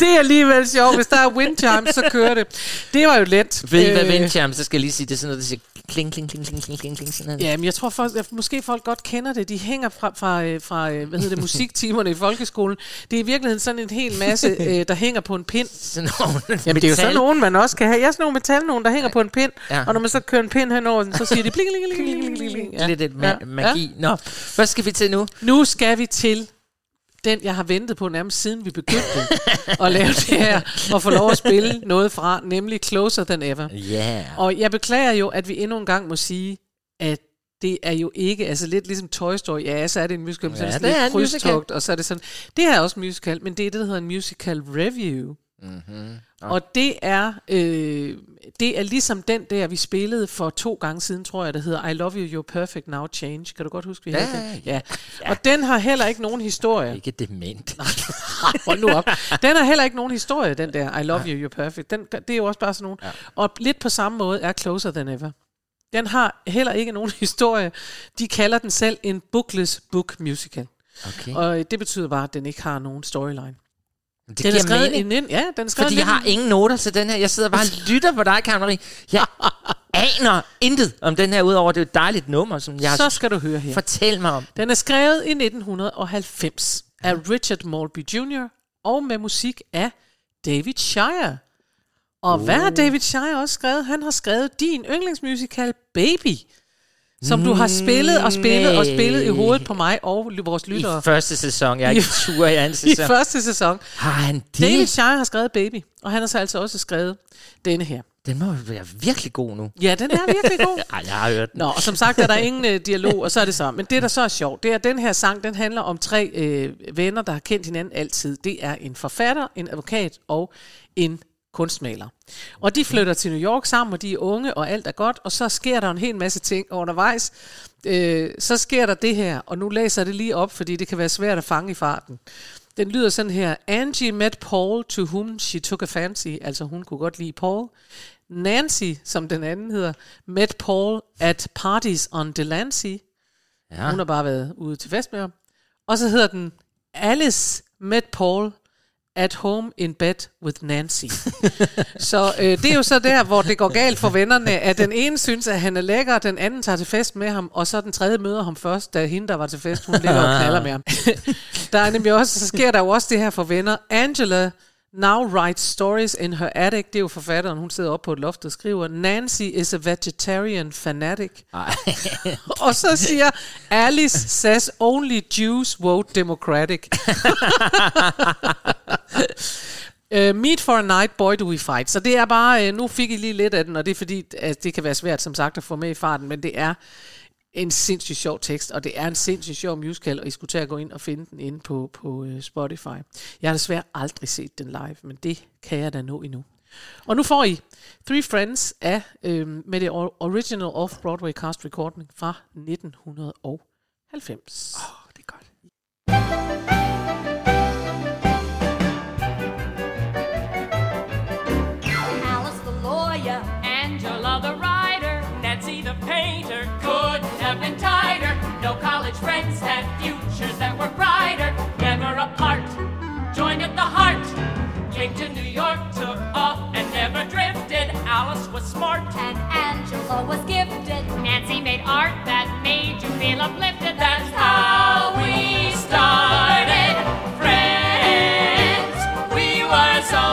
det er alligevel sjovt. Hvis der er wind chimes, så kører det. Det var jo let. Ved I, hvad Øh, wind chimes, så skal jeg lige sige, det er sådan noget, der siger kling, kling, kling, kling, kling, kling, kling, sådan noget. Ja, men jeg tror folk, at måske folk godt kender det. De hænger fra, fra, øh, fra øh, hvad hedder det, <laughs> musiktimerne i folkeskolen. Det er i virkeligheden sådan en hel masse, <laughs> øh, der hænger på en pind. Sådan nogle Jamen, det er jo sådan nogen, man også kan have. Jeg er sådan nogle metal nogen, der hænger på en pind, Ja. og når man så kører en pind henover den, så siger de <laughs> bling, bling, bling, bling, bling, bling. Ja. Lidt et ma- magi. Nå, hvad skal vi til nu? Nu skal vi til den, jeg har ventet på nærmest siden vi begyndte at lave det her, og få lov at spille noget fra, nemlig Closer Than Ever. Yeah. Og jeg beklager jo, at vi endnu en gang må sige, at det er jo ikke, altså lidt ligesom Toy Story, ja, så er det en musical, men så er Ja, det det sådan er lidt krydstogt, og så er det sådan, det her er også musical, men det er det, der hedder en musical review. Mm-hmm. Og det er, øh, det er ligesom den der, vi spillede for to gange siden, tror jeg, der hedder I Love You, You're Perfect, Now Change. Kan du godt huske, vi Ja, havde den? ja. ja. Og den har heller ikke nogen historie. Ikke dement. <laughs> Hold nu op. Den har heller ikke nogen historie, den der I Love You, You're Perfect. Den, det er jo også bare sådan nogen. Ja. Og lidt på samme måde er Closer Than Ever. Den har heller ikke nogen historie. De kalder den selv en bookless book musical. Okay. Og det betyder bare, at den ikke har nogen storyline. Det den er giver skrevet mening. i nin- ja, den er skrevet Fordi jeg har 19 ingen noter til den her. Jeg sidder bare og lytter på dig, Karen Marie. Jeg <laughs> aner intet om den her, udover det er et dejligt nummer, som jeg Så skal du høre her. Fortæl mig om. Den er skrevet i 1990 af Richard Maltby Jr. og med musik af David Shire. Og hvad har David Shire også skrevet? Han har skrevet din yndlingsmusical Baby, som du har spillet og spillet og spillet i hovedet på mig og vores lyttere. I første sæson. Jeg er ikke tur i anden <laughs> I sæson. første sæson. Har han det? David Shire har skrevet Baby, og han har så altså også skrevet denne her. Den må være virkelig god nu. Ja, den er virkelig god. <laughs> Ej, jeg har hørt den. Nå, og som sagt er der ingen øh, dialog, og så er det så. Men det, der så er sjovt, det er, at den her sang, den handler om tre øh, venner, der har kendt hinanden altid. Det er en forfatter, en advokat og en kunstmaler. Og de flytter til New York sammen, og de er unge, og alt er godt, og så sker der en hel masse ting undervejs. Øh, så sker der det her, og nu læser jeg det lige op, fordi det kan være svært at fange i farten. Den lyder sådan her. Angie met Paul, to whom she took a fancy. Altså hun kunne godt lide Paul. Nancy, som den anden hedder, met Paul at parties on Delancey. Ja. Hun har bare været ude til fest med ham. Og så hedder den Alice met Paul At Home in Bed with Nancy. <laughs> så øh, det er jo så der, hvor det går galt for vennerne, at den ene synes, at han er lækker, den anden tager til fest med ham, og så den tredje møder ham først, da hende, der var til fest, hun ligger og knaller med ham. der er nemlig også, så sker der jo også det her for venner. Angela now writes stories in her attic. Det er jo forfatteren, hun sidder oppe på et loft og skriver, Nancy is a vegetarian fanatic. <laughs> og så siger Alice says only Jews vote democratic. Uh, <laughs> meet for a night, boy do we fight. Så det er bare, uh, nu fik I lige lidt af den, og det er fordi, at det kan være svært som sagt at få med i farten, men det er en sindssygt sjov tekst, og det er en sindssygt sjov musical, og I skulle tage at gå ind og finde den inde på, på øh, Spotify. Jeg har desværre aldrig set den live, men det kan jeg da nå endnu. Og nu får I Three Friends af, øh, med det original off-Broadway cast recording fra 1990. Oh, det er godt. No college friends had futures that were brighter. Never apart, joined at the heart. Came to New York, took off, and never drifted. Alice was smart, And Angela was gifted. Nancy made art that made you feel uplifted. That's how we started. Friends, we were so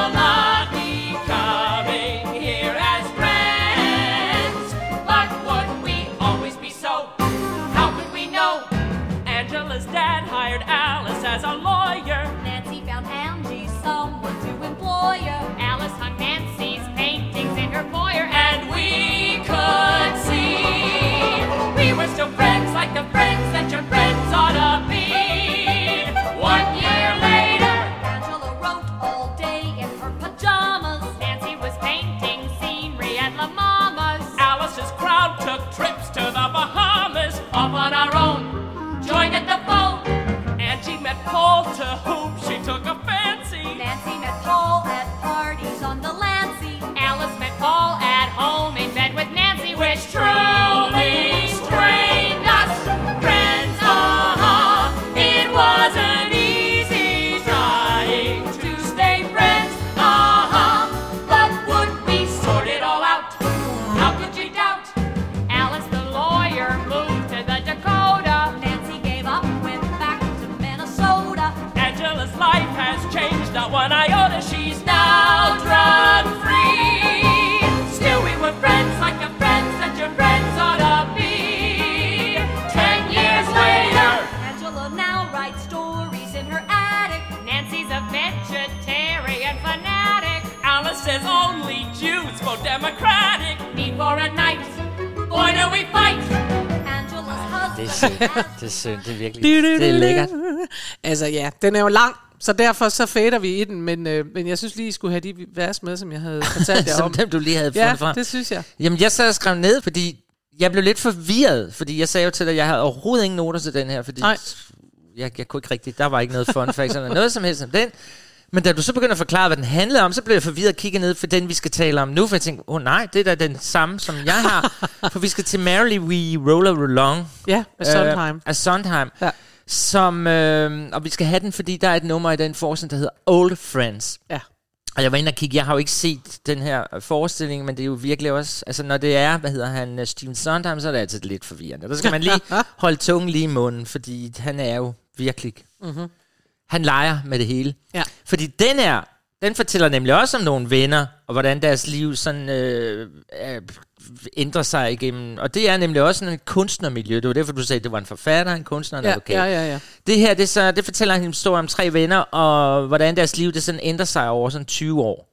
for a night. Boy, do we fight. Angela's Det er husband. synd. Det er synd. Det er virkelig det er lækkert. Altså ja, den er jo lang, så derfor så fader vi i den, men, øh, men jeg synes lige, I skulle have de vers med, som jeg havde fortalt <laughs> jer Som om. dem, du lige havde Ja, fundet frem. det synes jeg. Jamen, jeg sad og skrev ned, fordi jeg blev lidt forvirret, fordi jeg sagde jo til dig, at jeg havde overhovedet ingen noter til den her, fordi Nej. jeg, jeg kunne ikke rigtigt, der var ikke noget fun facts eller noget som helst om den. Men da du så begynder at forklare, hvad den handlede om, så blev jeg forvirret og kiggede ned for den, vi skal tale om nu, for jeg tænkte, åh oh, nej, det er da den samme, som jeg har. <laughs> for vi skal til Merrily We Roller Along. Ja, af Sondheim. Øh, af Sondheim. Ja. Som, øh, og vi skal have den, fordi der er et nummer i den forestilling, der hedder Old Friends. Ja. Og jeg var inde og kigge, jeg har jo ikke set den her øh, forestilling, men det er jo virkelig også, altså når det er, hvad hedder han, øh, Steven Sondheim, så er det altid lidt forvirrende. Der skal man lige <laughs> holde tungen lige i munden, fordi han er jo virkelig, Mhm. han leger med det hele. Ja. Fordi den her, den fortæller nemlig også om nogle venner, og hvordan deres liv sådan øh, øh, ændrer sig igennem. Og det er nemlig også sådan et kunstnermiljø. Det var derfor, du sagde, at det var en forfatter, en kunstner, en Ja, advokat. ja, ja, ja. Det her, det, så, det fortæller en historie om tre venner, og hvordan deres liv det sådan ændrer sig over sådan 20 år.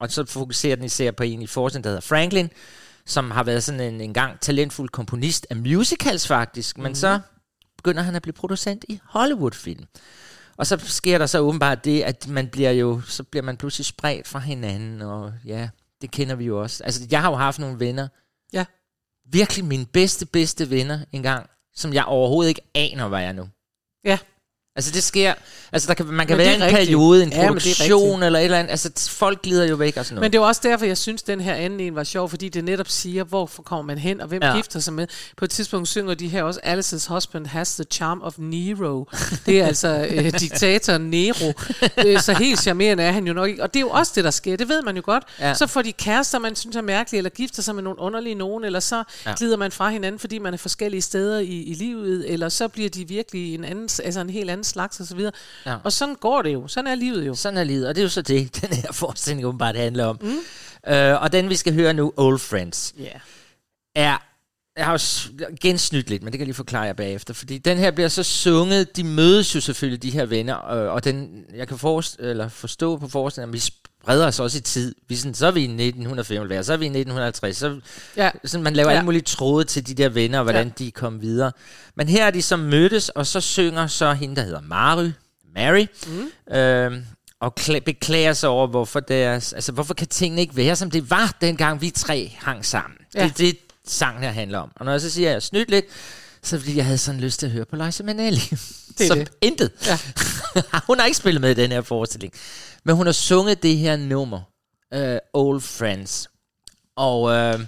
Og så fokuserer den især på en i forskning, der hedder Franklin, som har været sådan en, en gang talentfuld komponist af musicals faktisk, men Mhm. så begynder han at blive producent i Hollywood-film. Og så sker der så åbenbart det, at man bliver jo, så bliver man pludselig spredt fra hinanden, og ja, det kender vi jo også. Altså, jeg har jo haft nogle venner, Ja. virkelig mine bedste, bedste venner engang, som jeg overhovedet ikke aner, hvad jeg er nu. Ja. Altså det sker, altså der kan, man kan Men være en rigtigt. periode, en Ja, er produktion eller et eller andet, altså folk glider jo væk og sådan noget. Men det er også derfor, jeg synes, den her anden en var sjov, fordi det netop siger, hvorfor kommer man hen, og hvem Ja. gifter sig med. På et tidspunkt synger de her også, Alice's husband has the charm of Nero. Det er altså øh, <laughs> diktatoren Nero. Øh, så helt charmerende er han jo nok ikke. Og det er jo også det, der sker, det ved man jo godt. Ja. Så får de kærester, man synes er mærkelige, eller gifter sig med nogle underlige nogen, eller så ja. glider man fra hinanden, fordi man er forskellige steder i, i livet, eller så bliver de virkelig en, anden, altså en helt anden slags osv. Ja. Ja. Og sådan går det jo. Sådan er livet jo. Sådan er livet, og det er jo så det, <laughs> den her forestilling åbenbart handler om. Mm. Øh, og den, vi skal høre nu, Old Friends, Ja. er... Jeg har jo gensnydt lidt, men det kan jeg lige forklare jer bagefter. Fordi den her bliver så sunget, de mødes jo selvfølgelig, de her venner, øh, og den, jeg kan forest, eller forstå på forestillingen, at vi spreder os også i tid. Vi sådan, så er vi i 1955, så er vi i 1950, så, Ja. sådan, man laver ja. Alle mulige tråde til de der venner, og hvordan ja. de kom videre. Men her er de så mødtes, og så synger så hende, der hedder Mary, Mary, mm. øh, og kla- beklager sig over, hvorfor deres, altså hvorfor kan tingene ikke være, som det var, dengang vi tre hang sammen. Ja. Det er det, sangen her handler om. Og når jeg så siger, at jeg er snydt lidt, så fordi, jeg havde sådan lyst til at høre på Liza Minnelli. <laughs> Det Som det. intet. Ja. <laughs> hun har ikke spillet med i den her forestilling. Men hun har sunget det her nummer, uh, Old Friends. Og uh,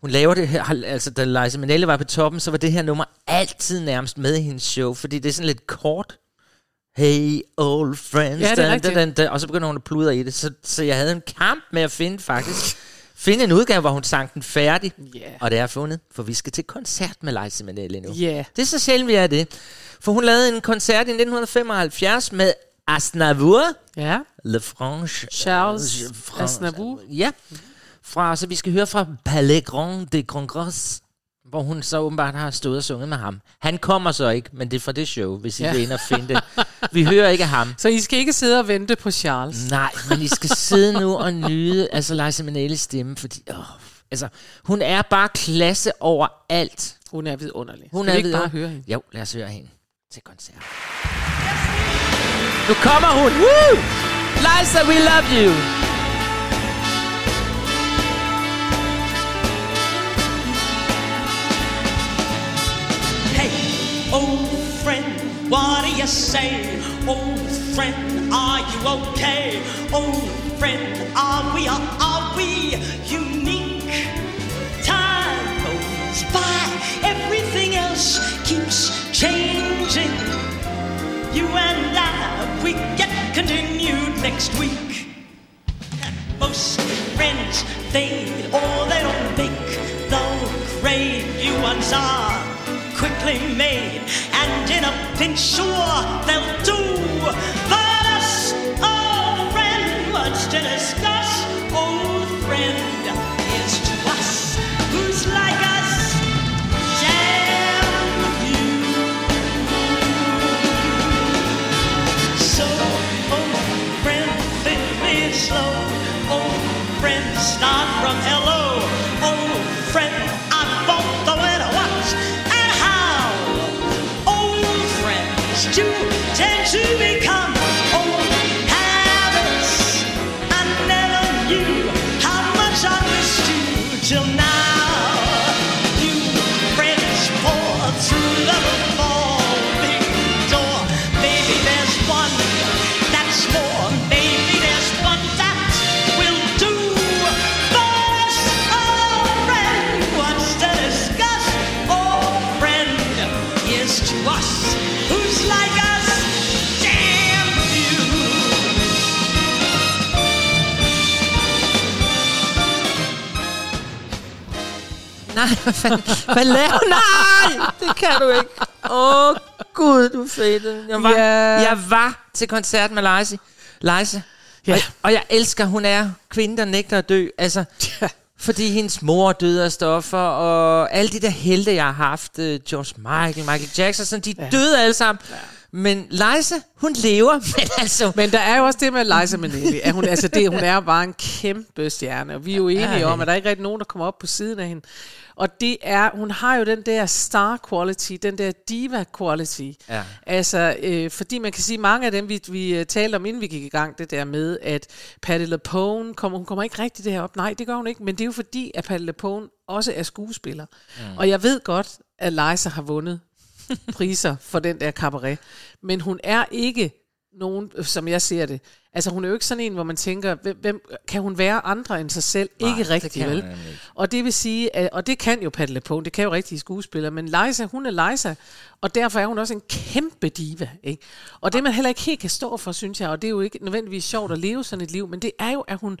hun laver det her, altså da Liza Minnelli var på toppen, så var det her nummer altid nærmest med i hendes show, fordi det er sådan lidt kort. Hey, old friends. Ja, det er da, da, da, da, og så begynder hun at pludre i det. Så, så jeg havde en kamp med at finde faktisk, <laughs> finde en udgave, hvor hun sang den færdig. Yeah. Og det er fundet, for vi skal til koncert med Liza Minnelli nu. Yeah. Det er så sjældent, vi er det. For hun lavede en koncert i 1975 med Asnavour, Ja. Le Franche. Charles Aznavour. Ja. Fra, så vi skal høre fra Palais Grand de Congrès, hvor hun så åbenbart har stået og sunget med ham. Han kommer så ikke, men det er fra det show, hvis I Ja. vil ind og finde det. Vi hører ikke ham. Så I skal ikke sidde og vente på Charles. Nej, men I skal sidde nu og nyde altså Liza Minnellis stemme, fordi åh, altså, hun er bare klasse over alt. Hun er vidunderlig. Hun Skal er vi ikke bare høre hende? Jo, lad os høre hende til koncert. Nu kommer hun. Woo! Liza, we love you. Old friend, what do you say? Old friend, are you okay? Old friend, are we or are we unique? Time goes by, everything else keeps changing. You and I, we get continued next week. Most friends fade or they don't make the grade. You ones are made, and in a pinch, sure they'll do. Nej, hvad? Hvad laver Nej, det kan du ikke. Åh, oh, Gud, du fedt. Jeg var, Ja. jeg var til koncert med Liza. Liza. Ja. Og, og jeg elsker, hun er kvinden, der nægter at dø. Altså, Ja. fordi hendes mor døde af stoffer, og alle de der helte, jeg har haft, uh, George Michael, Michael Jackson, sådan, de ja. døde alle sammen. Ja. Men Liza, hun lever, <laughs> men altså... Men der er jo også det med Liza Minnelli. At hun, altså det, hun er bare en kæmpe stjerne. Og vi er jo enige Ja, om, at der er ikke rigtig nogen, der kommer op på siden af hende. Og det er, hun har jo den der star quality, den der diva quality. Ja. Altså, øh, fordi man kan sige, mange af dem, vi, vi øh, talte om, inden vi gik i gang, det der med, at Patti LuPone, kommer, hun kommer ikke rigtig derop. Nej, det gør hun ikke, men det er jo fordi, at Patti LuPone også er skuespiller. Mm. Og jeg ved godt, at Liza har vundet priser for den der cabaret. Men hun er ikke nogen, som jeg ser det. Altså hun er jo ikke sådan en, hvor man tænker, hvem, hvem kan hun være andre end sig selv? Nej, ikke rigtigt, vel? Og det vil sige, at, og det kan jo Paddle på, det kan jo rigtige skuespillere, men Liza, hun er Liza, og derfor er hun også en kæmpe diva. Ikke? Og det man heller ikke helt kan stå for, synes jeg, og det er jo ikke nødvendigvis sjovt at leve sådan et liv, men det er jo, at hun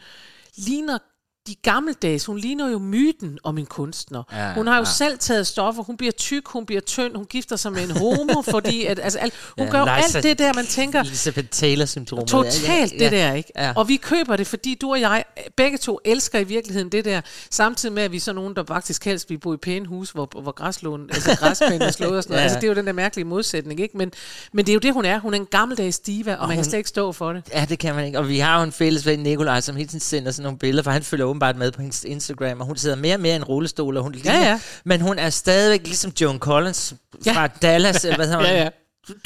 ligner de gammeldags, hun ligner jo myten om en kunstner. Ja, Ja, hun har jo ja. ja. selv taget stoffer, hun bliver tyk, hun bliver tynd, hun gifter sig med en homo, <laughs> fordi at, altså, al, hun Ja, ja, gør Liza- alt det der, man tænker, Elizabeth Taylor-syndromet. Totalt det der, ikke? Ja. Og vi køber det, fordi du og jeg, begge to elsker i virkeligheden det der, samtidig med, at vi er så nogen, der faktisk helst vil bo i pæne hus, hvor, hvor græslån, altså græsplænen er slået og sådan noget. <laughs> Ja. Altså, det er jo den der mærkelige modsætning, ikke? Men, men det er jo det, hun er. Hun er en gammeldags diva, og, Og man kan hun- slet ikke stå for det. Ja, det kan man ikke. Og vi har jo en fælles ven, Nikolaj, som hele tiden sender sådan nogle billeder, for han følger åbenbart med på hendes Instagram, og hun sidder mere og mere i en rullestol, og hun ligner, ja. men hun er stadigvæk ligesom Joan Collins fra Dallas, eller hvad hedder hun? <laughs> Ja, ja.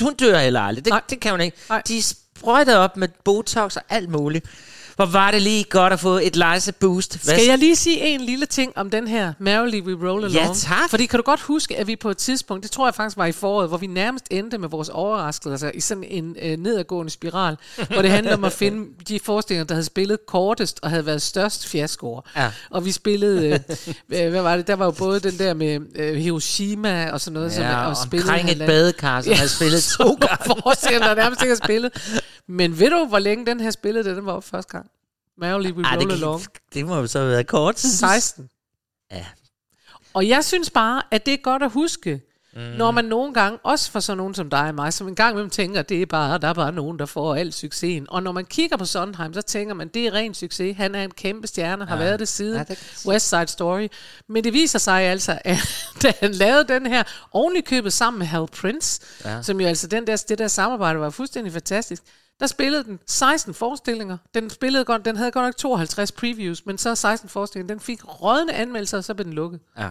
Hun dør heller aldrig. Det, det kan hun ikke. Nej. De sprøjter op med Botox og alt muligt. Hvor var det lige godt at få et Liza boost. Hvad Skal jeg lige sige en lille ting om den her Merrily We Roll Ja, Along? tak. Fordi kan du godt huske, at vi på et tidspunkt, det tror jeg faktisk var i foråret, hvor vi nærmest endte med vores overraskelser i sådan en øh, nedadgående spiral, <laughs> hvor det handlede om at finde de forestillinger, der havde spillet kortest og havde været størst fiaskoer. Ja. Og vi spillede, øh, <laughs> øh, hvad var det, der var jo både den der med øh, Hiroshima og sådan noget. som, Ja, og spillede omkring et badekar, som havde spillet <laughs> to gange. Forestillinger, der nærmest ikke har spillet. Men ved du, hvor længe den her spillede, den var op første gang? Merrily We Ej, Roll det, Along. det må jo så have været kort. 16. Ja. Og jeg synes bare, at det er godt at huske, Mm. når man nogle gange, også for sådan nogen som dig og mig, som en gang imellem tænker, at det er bare, der er bare nogen, der får al succesen. Og når man kigger på Sondheim, så tænker man, det er ren succes. Han er en kæmpe stjerne, har Ja. været det siden Ja, det West Side Story. Men det viser sig altså, <laughs> at da han lavede den her, ordentligt købet sammen med Hal Prince, ja. som jo altså, den der, det der samarbejde var fuldstændig fantastisk, der spillede den 16 forestillinger. Den, spillede godt, den havde godt nok 52 previews, men så 16 forestillinger. Den fik rådne anmeldelser, og så blev den lukket. Ja.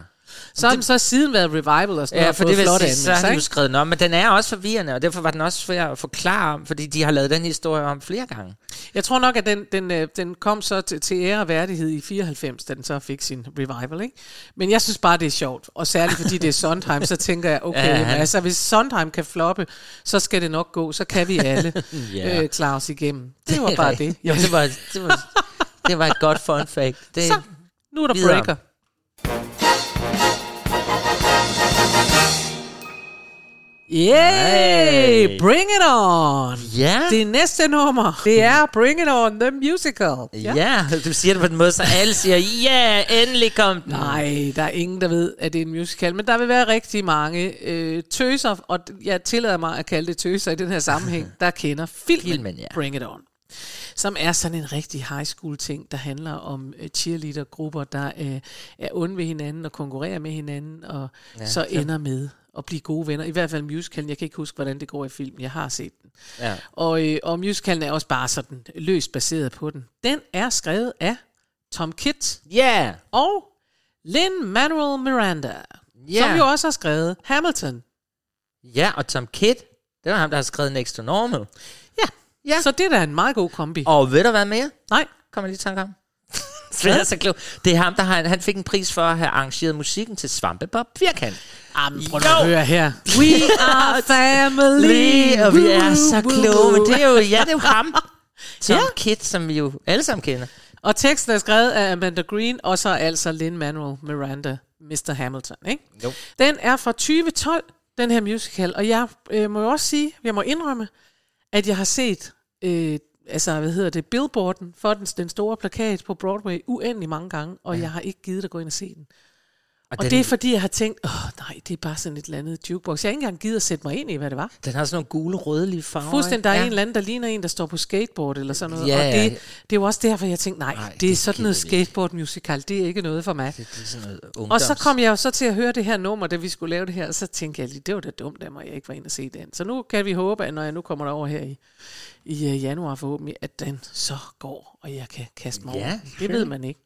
Så har den så siden været revival og sådan Ja, noget, for det vil sige, så har de jo skrevet den om, men den er også forvirrende, og derfor var den også svær at forklare om, fordi de har lavet den historie om flere gange. Jeg tror nok, at den, den, øh, den kom så til, til ære og værdighed i 94, da den så fik sin revival. Ikke? Men jeg synes bare, det er sjovt. Og særligt fordi det er Sondheim, så tænker jeg, <laughs> okay, Ja, han- altså hvis Sondheim kan floppe, så skal det nok gå. Så kan vi alle <laughs> Ja. øh, klare os igennem. Det var bare det. Jo, det, var, det, var, <laughs> det var et godt fun fact. Det, Så, nu er der videre. breaker. Yay! Hey. Bring it on! Ja. Det næste nummer, det er Bring it on, the musical. Ja. ja, du siger det på den måde, så alle siger, ja, endelig kom den. Nej, der er ingen, der ved, at det er en musical, men der vil være rigtig mange øh, tøser, og jeg tillader mig at kalde det tøser i den her sammenhæng, <laughs> der kender filmen, Filmen, ja. Bring It On. Som er sådan en rigtig high school ting, der handler om øh, cheerleader-grupper, der øh, er onde ved hinanden og konkurrerer med hinanden, og Ja, så ender med at blive gode venner. I hvert fald musicalen. Jeg kan ikke huske, hvordan det går i filmen. Jeg har set den. Ja. Og, øh, og musicalen er også bare sådan løst baseret på den. Den er skrevet af Tom Kitt Ja. og Lin-Manuel Miranda, Ja. som jo også har skrevet Hamilton. Ja, og Tom Kidd, det var ham, der har skrevet Next to Normal. Ja, ja. så det er da en meget god kombi. Og ved du hvad mere? Nej. Kommer lige i tanke om. Det er, så klog. det er ham, der har, han fik en pris for at have arrangeret musikken til Svampebob Firkant. Jamen, prøv at høre her. We <laughs> are family. Og vi er så kloge, men det er jo, ja, det er jo ham. <laughs> Tom Ja. Kidd, som vi jo alle sammen kender. Og teksten er skrevet af Amanda Green, og så altså Lin-Manuel Miranda, Mr. Hamilton. Ikke? Jo. Den er fra 2012, den her musical, og jeg øh, må jo også sige, jeg må indrømme, at jeg har set, øh, altså hvad hedder det, billboarden for den, den store plakat på Broadway uendelig mange gange, og ja. jeg har ikke givet at gå ind og se den. Og, og den- det er fordi, jeg har tænkt, åh nej, det er bare sådan et eller andet jukebox. Jeg har ikke engang givet at sætte mig ind i, hvad det var. Den har sådan nogle gule, rødlige farver. Fuldstændig, der er ikke? en eller anden, der ligner en, der står på skateboard eller sådan noget. Ja, og ja. det, det er jo også derfor, jeg tænkte, nej, Nej, det, det er sådan noget skateboard musical, det er ikke noget for mig. Det er sådan noget Og ungdoms... så kom jeg jo så til at høre det her nummer, da vi skulle lave det her, og så tænkte jeg lige, det var da dumt af mig, jeg ikke var inde og se den. Så nu kan vi håbe, at når jeg nu kommer derover her i, i uh, januar forhåbentlig, at den så går, og jeg kan kaste mig Ja, over. Det ved man ikke.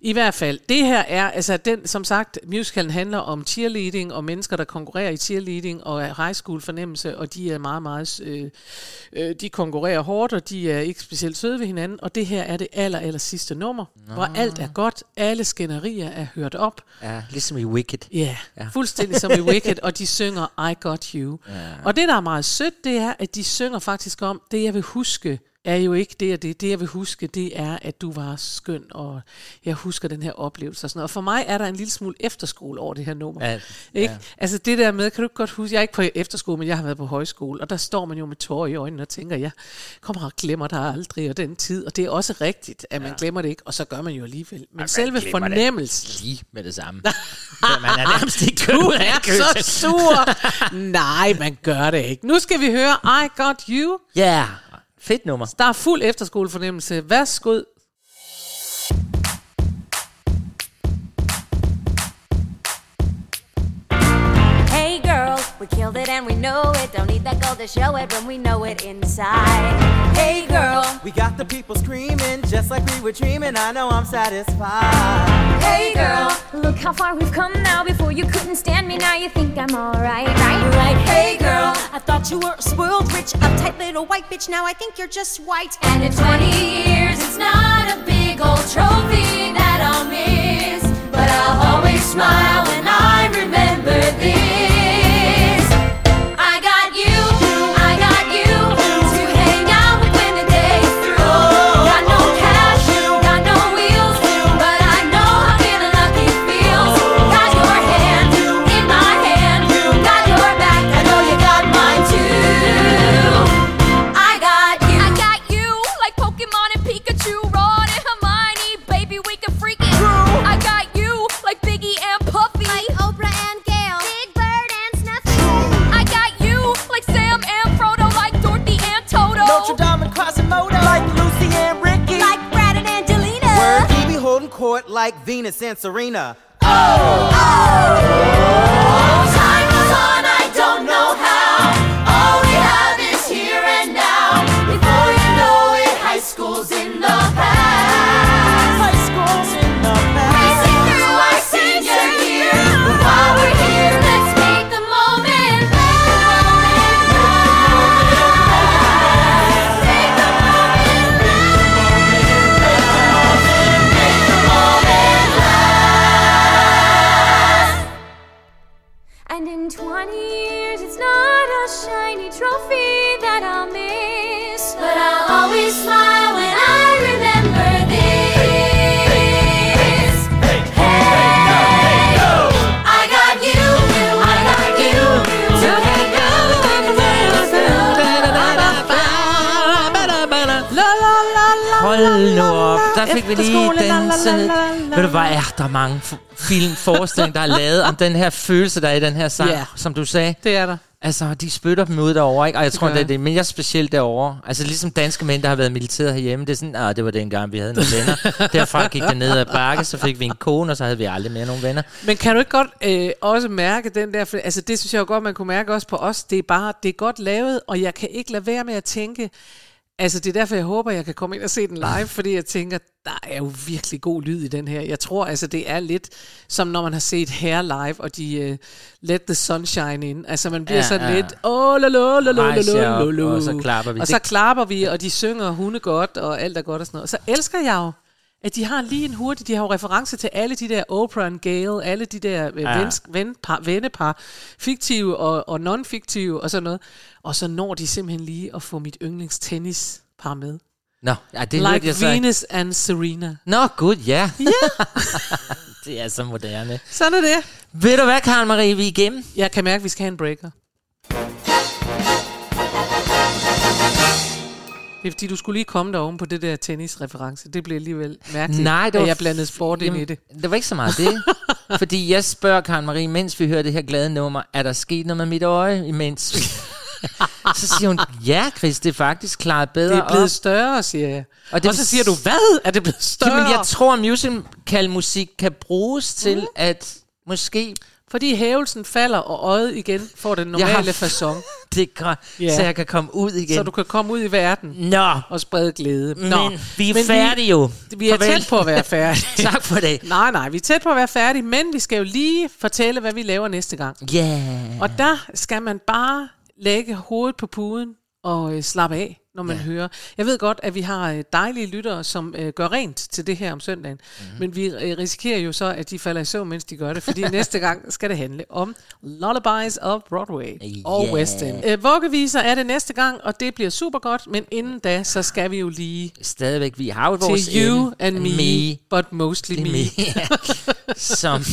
I hvert fald, det her er, altså den, som sagt, musicalen handler om cheerleading og mennesker, der konkurrerer i cheerleading og high school fornemmelse, og de er meget, meget, øh, øh, de konkurrerer hårdt, og de er ikke specielt søde ved hinanden, og det her er det aller, aller sidste nummer, Nå. hvor alt er godt, alle skænderier er hørt op, Ja, ligesom i Wicked. Ja, yeah, fuldstændig som i Wicked, og de synger I Got You. Ja. Og det, der er meget sødt, det er, at de synger faktisk om, det jeg vil huske, er jo ikke det og det. Det, jeg vil huske, det er, at du var skøn, og jeg husker den her oplevelse og sådan noget. Og for mig er der en lille smule efterskole over det her nummer. Ja, Ikke? ja. Altså det der med, kan du ikke godt huske, jeg er ikke på efterskole, men jeg har været på højskole, og der står man jo med tårer i øjnene og tænker, jeg kommer og glemmer dig aldrig, og den tid. Og det er også rigtigt, at man ja. glemmer det ikke, og så gør man jo alligevel. Men man selve det fornemmelsen... Lige med det samme. <laughs> man er nærmest ikke Du er så sur. <laughs> Nej, man gør det ikke. Nu skal vi høre I Got You. Ja, yeah fedt nummer. Der er fuld efterskolefornemmelse. Værsgod, we killed it and we know it. Don't need that gold to show it when we know it inside. Hey girl, We got the people screaming just like we were dreaming. I know I'm satisfied. hey girl, Look how far we've come now. Before you couldn't stand me, now you think I'm alright, right? you're right. Hey girl, I thought you were a spoiled, rich, uptight little white bitch. Now I think you're just white. And in 20 years, it's not a big old trophy that I'll miss. But I'll always smile der mange f- film, forestillinger, der er lavet om den her følelse, der er i den her sang, Ja. som du sagde. Det er der. Altså, de spytter dem ud derovre, ikke? Og jeg tror, gør det er det mere specielt derovre. Altså, ligesom danske mænd, der har været militæret herhjemme, det er sådan, ah, det var dengang, vi havde nogle venner. <laughs> Derfra gik det ned ad bakke, så fik vi en kone, og så havde vi aldrig mere nogen venner. Men kan du ikke godt øh, også mærke den der, for, altså det synes jeg jo godt, man kunne mærke også på os, det er bare, det er godt lavet, og jeg kan ikke lade være med at tænke, altså det er derfor, jeg håber, jeg kan komme ind og se den live, fordi jeg tænker, der er jo virkelig god lyd i den her. Jeg tror altså, det er lidt som når man har set Hair live, og de uh, Let the Sunshine in. Altså man bliver Ja, sådan ja. lidt, åh, la, la, la, la, la, la, og så klapper vi. Og så klapper vi, og de synger hunde godt, og alt er godt og sådan noget. Og så elsker jeg jo, at de har lige en hurtig, de har jo reference til alle de der Oprah og Gail, alle de der øh, Ja. vensk, venpar, vennepar, fiktive og, og non-fiktive og sådan noget. Og så når de simpelthen lige at få mit yndlingstennispar med. Nå, ja, det like hørte jeg så ikke. Venus and Serena. Nå, gud, ja. Ja. <laughs> det er så moderne. Sådan er det. Ved du hvad, Karen Marie, vi er igennem? Jeg kan mærke, at vi skal have en breaker. Det er fordi, du skulle lige komme deroven på det der tennisreference. Det blev alligevel mærkeligt, Nej, det at var jeg blandede sport ind Jamen, i det. Det var ikke så meget det. <laughs> fordi jeg spørger Karen Marie, mens vi hører det her glade nummer, er der sket noget med mit øje imens? <laughs> så siger hun, ja Chris, det er faktisk klaret bedre Det er blevet op. større, siger jeg. Og, det og så siger du, hvad? Er det blevet større? Jamen, jeg tror, musical musik kan bruges til Mm. at måske Fordi hævelsen falder, og øjet igen får den normale fasong. <laughs> Det kan, Ja. så jeg kan komme ud igen. Så du kan komme ud i verden Nå, og sprede glæde. men vi er færdige jo. Vi er Farvel. tæt på at være <laughs> færdige. tak for det. Nej, nej, vi er tæt på at være færdige, men vi skal jo lige fortælle, hvad vi laver næste gang. Ja. Yeah. Og der skal man bare lægge hovedet på puden og øh, slappe af, når man ja. hører. Jeg ved godt, at vi har øh, dejlige lyttere, som øh, gør rent til det her om søndagen. Mm-hmm. Men vi øh, risikerer jo så, at de falder i søvn, mens de gør det. Fordi <laughs> næste gang skal det handle om Lullabies of Broadway og Yeah. West End. Øh, vuggeviser er det næste gang, og det bliver super godt. Men inden da, så skal vi jo lige Stadigvæk, vi har jo vores til you and me, me. but mostly me. Som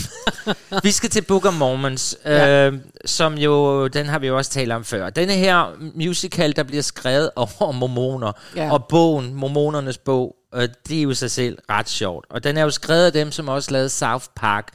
vi skal til Book of Mormons, Ja. øh, som jo, den har vi jo også talt om før. Denne her musical, der bliver skrevet over mormoner, Ja. og bogen, mormonernes bog, øh, det er jo sig selv ret sjovt. Og den er jo skrevet af dem, som også lavede South Park,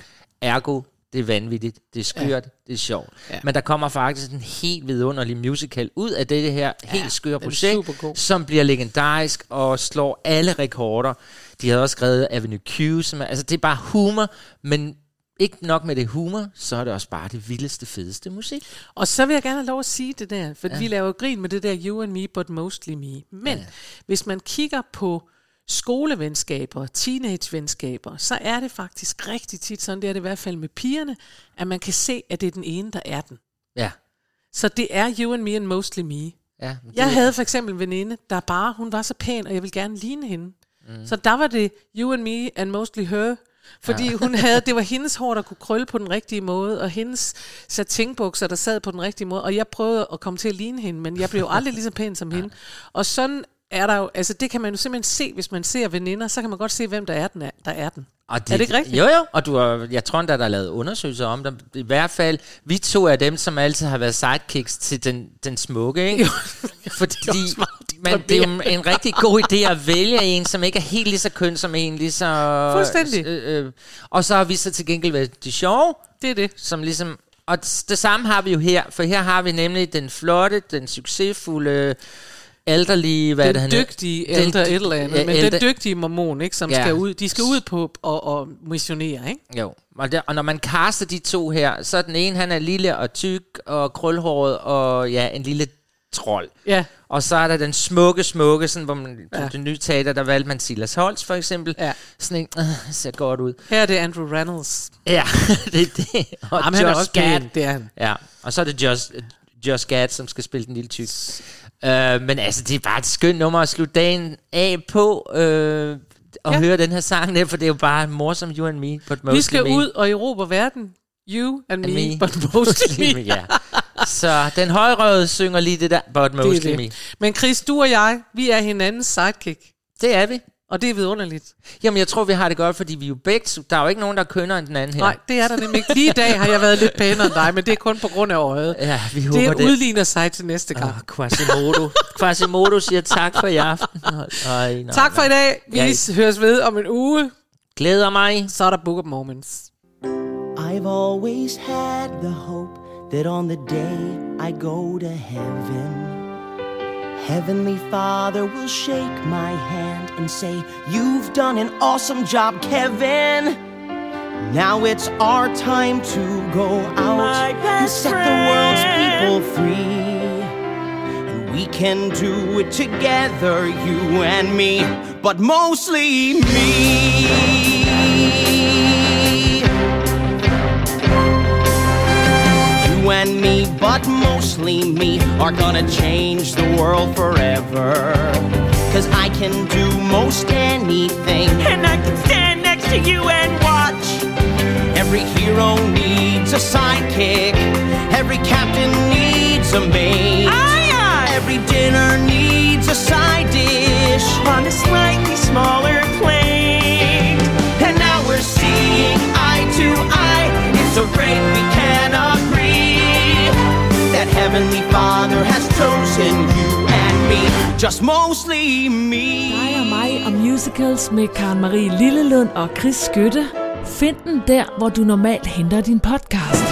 ergo det er vanvittigt, det er skørt, ja. det er sjovt. Ja. Ja. Men der kommer faktisk en helt vidunderlig musical ud af det her helt skøre projekt, som bliver legendarisk og slår alle rekorder. De havde også skrevet Avenue Q, som er, altså det er bare humor, men ikke nok med det humor, så er det også bare det vildeste, fedeste musik. Og så vil jeg gerne have lov at sige det der, for ja. Vi laver grin med det der you and me, but mostly me. Men ja. hvis man kigger på skolevenskaber, teenagevenskaber, så er det faktisk rigtig tit, sådan det er det i hvert fald med pigerne, at man kan se, at det er den ene, der er den. Ja. Så det er you and me and mostly me. Ja, Jeg det- havde for eksempel en veninde, der bare, hun var så pæn, og jeg ville gerne ligne hende. Mm. Så der var det you and me and mostly her. Fordi ja. Ja. hun havde, det var hendes hår, der kunne krølle på den rigtige måde, og hendes satinbukser, der sad på den rigtige måde, og jeg prøvede at komme til at ligne hende, men jeg blev jo aldrig lige så pæn som <laughs> hende. Og sådan er der jo, altså det kan man jo simpelthen se, hvis man ser veninder, så kan man godt se, hvem der er den. Er, der er, den. Og er det ikke rigtigt? Jo, jo. Og du har, jeg tror, der er lavet undersøgelser om dem. I hvert fald, vi to er dem, som altid har været sidekicks til den, den smukke, ikke? Fordi <laughs> men det er jo en rigtig god idé at vælge en, som ikke er helt lige så køn som en, lige så... Fuldstændig. Øh, øh, og så har vi så til gengæld været de sjove. Det er det. Som ligesom... Og det samme har vi jo her, for her har vi nemlig den flotte, den succesfulde, ældrelige, hvad den det han hedder? dygtige Den ældre dy- et eller andet, ja, men ældre- den dygtige mormon, ikke, som Ja. skal ud, de skal ud på og, og missionere, ikke? Jo, og, der, og når man kaster de to her, så er den ene, han er lille og tyk og krølhåret og ja, en lille trold. Ja. Og så er der den smukke, smukke, sådan, hvor man, Ja. den nye teater, der valgte man Silas Holst for eksempel. Ja. Sådan en, øh, ser godt ud. Her er det Andrew Reynolds. Ja, <laughs> det er det. Og Jamen, han er også Gad. det er han. Ja, og så er det Josh, Josh Gad, som skal spille den lille tyk. Uh, men altså, det er bare et skønt nummer at slutte dagen af på. Uh, og Ja. høre den her sang der, for det er jo bare morsom You and Me, but mostly Vi skal me. ud og erobre verden. You and, And me, me. but mostly <laughs> me. ja. Så den højrøde synger lige det der, but mostly det. me. Men Chris, du og jeg, vi er hinandens sidekick. Det er vi. Og det er vidunderligt. Jamen, jeg tror, vi har det godt, fordi vi er jo begge... Der er jo ikke nogen, der er kønnere end den anden her. Nej, det er der nemlig ikke. Lige i dag har jeg været lidt pænere end dig, men det er kun på grund af øjet. Ja, vi håber det det. udligner sig til næste gang. Oh, Quasimodo. Quasimodo siger tak for i aften. <laughs> Ej, nej, tak for i dag. Vi Ja. høres ved om en uge. Glæder mig. Så er der Book of Moments. I've always had the hope that on the day I go to heaven, Heavenly Father will shake my hand and say, You've done an awesome job, Kevin. Now it's our time to go out and set the world's people free. And we can do it together, you and me, but mostly me. You and me, but mostly me, are gonna change the world forever. Cause I can do most anything. And I can stand next to you and watch. Every hero needs a sidekick. Every captain needs a mate. Aye, aye. Every dinner needs a side dish. On a slightly smaller plate. Heavenly Father has chosen you and me, just mostly me. Dig og mig og musicals med Karen Marie Lillelund og Chris Skytte. Find den der, hvor du normalt henter din podcast.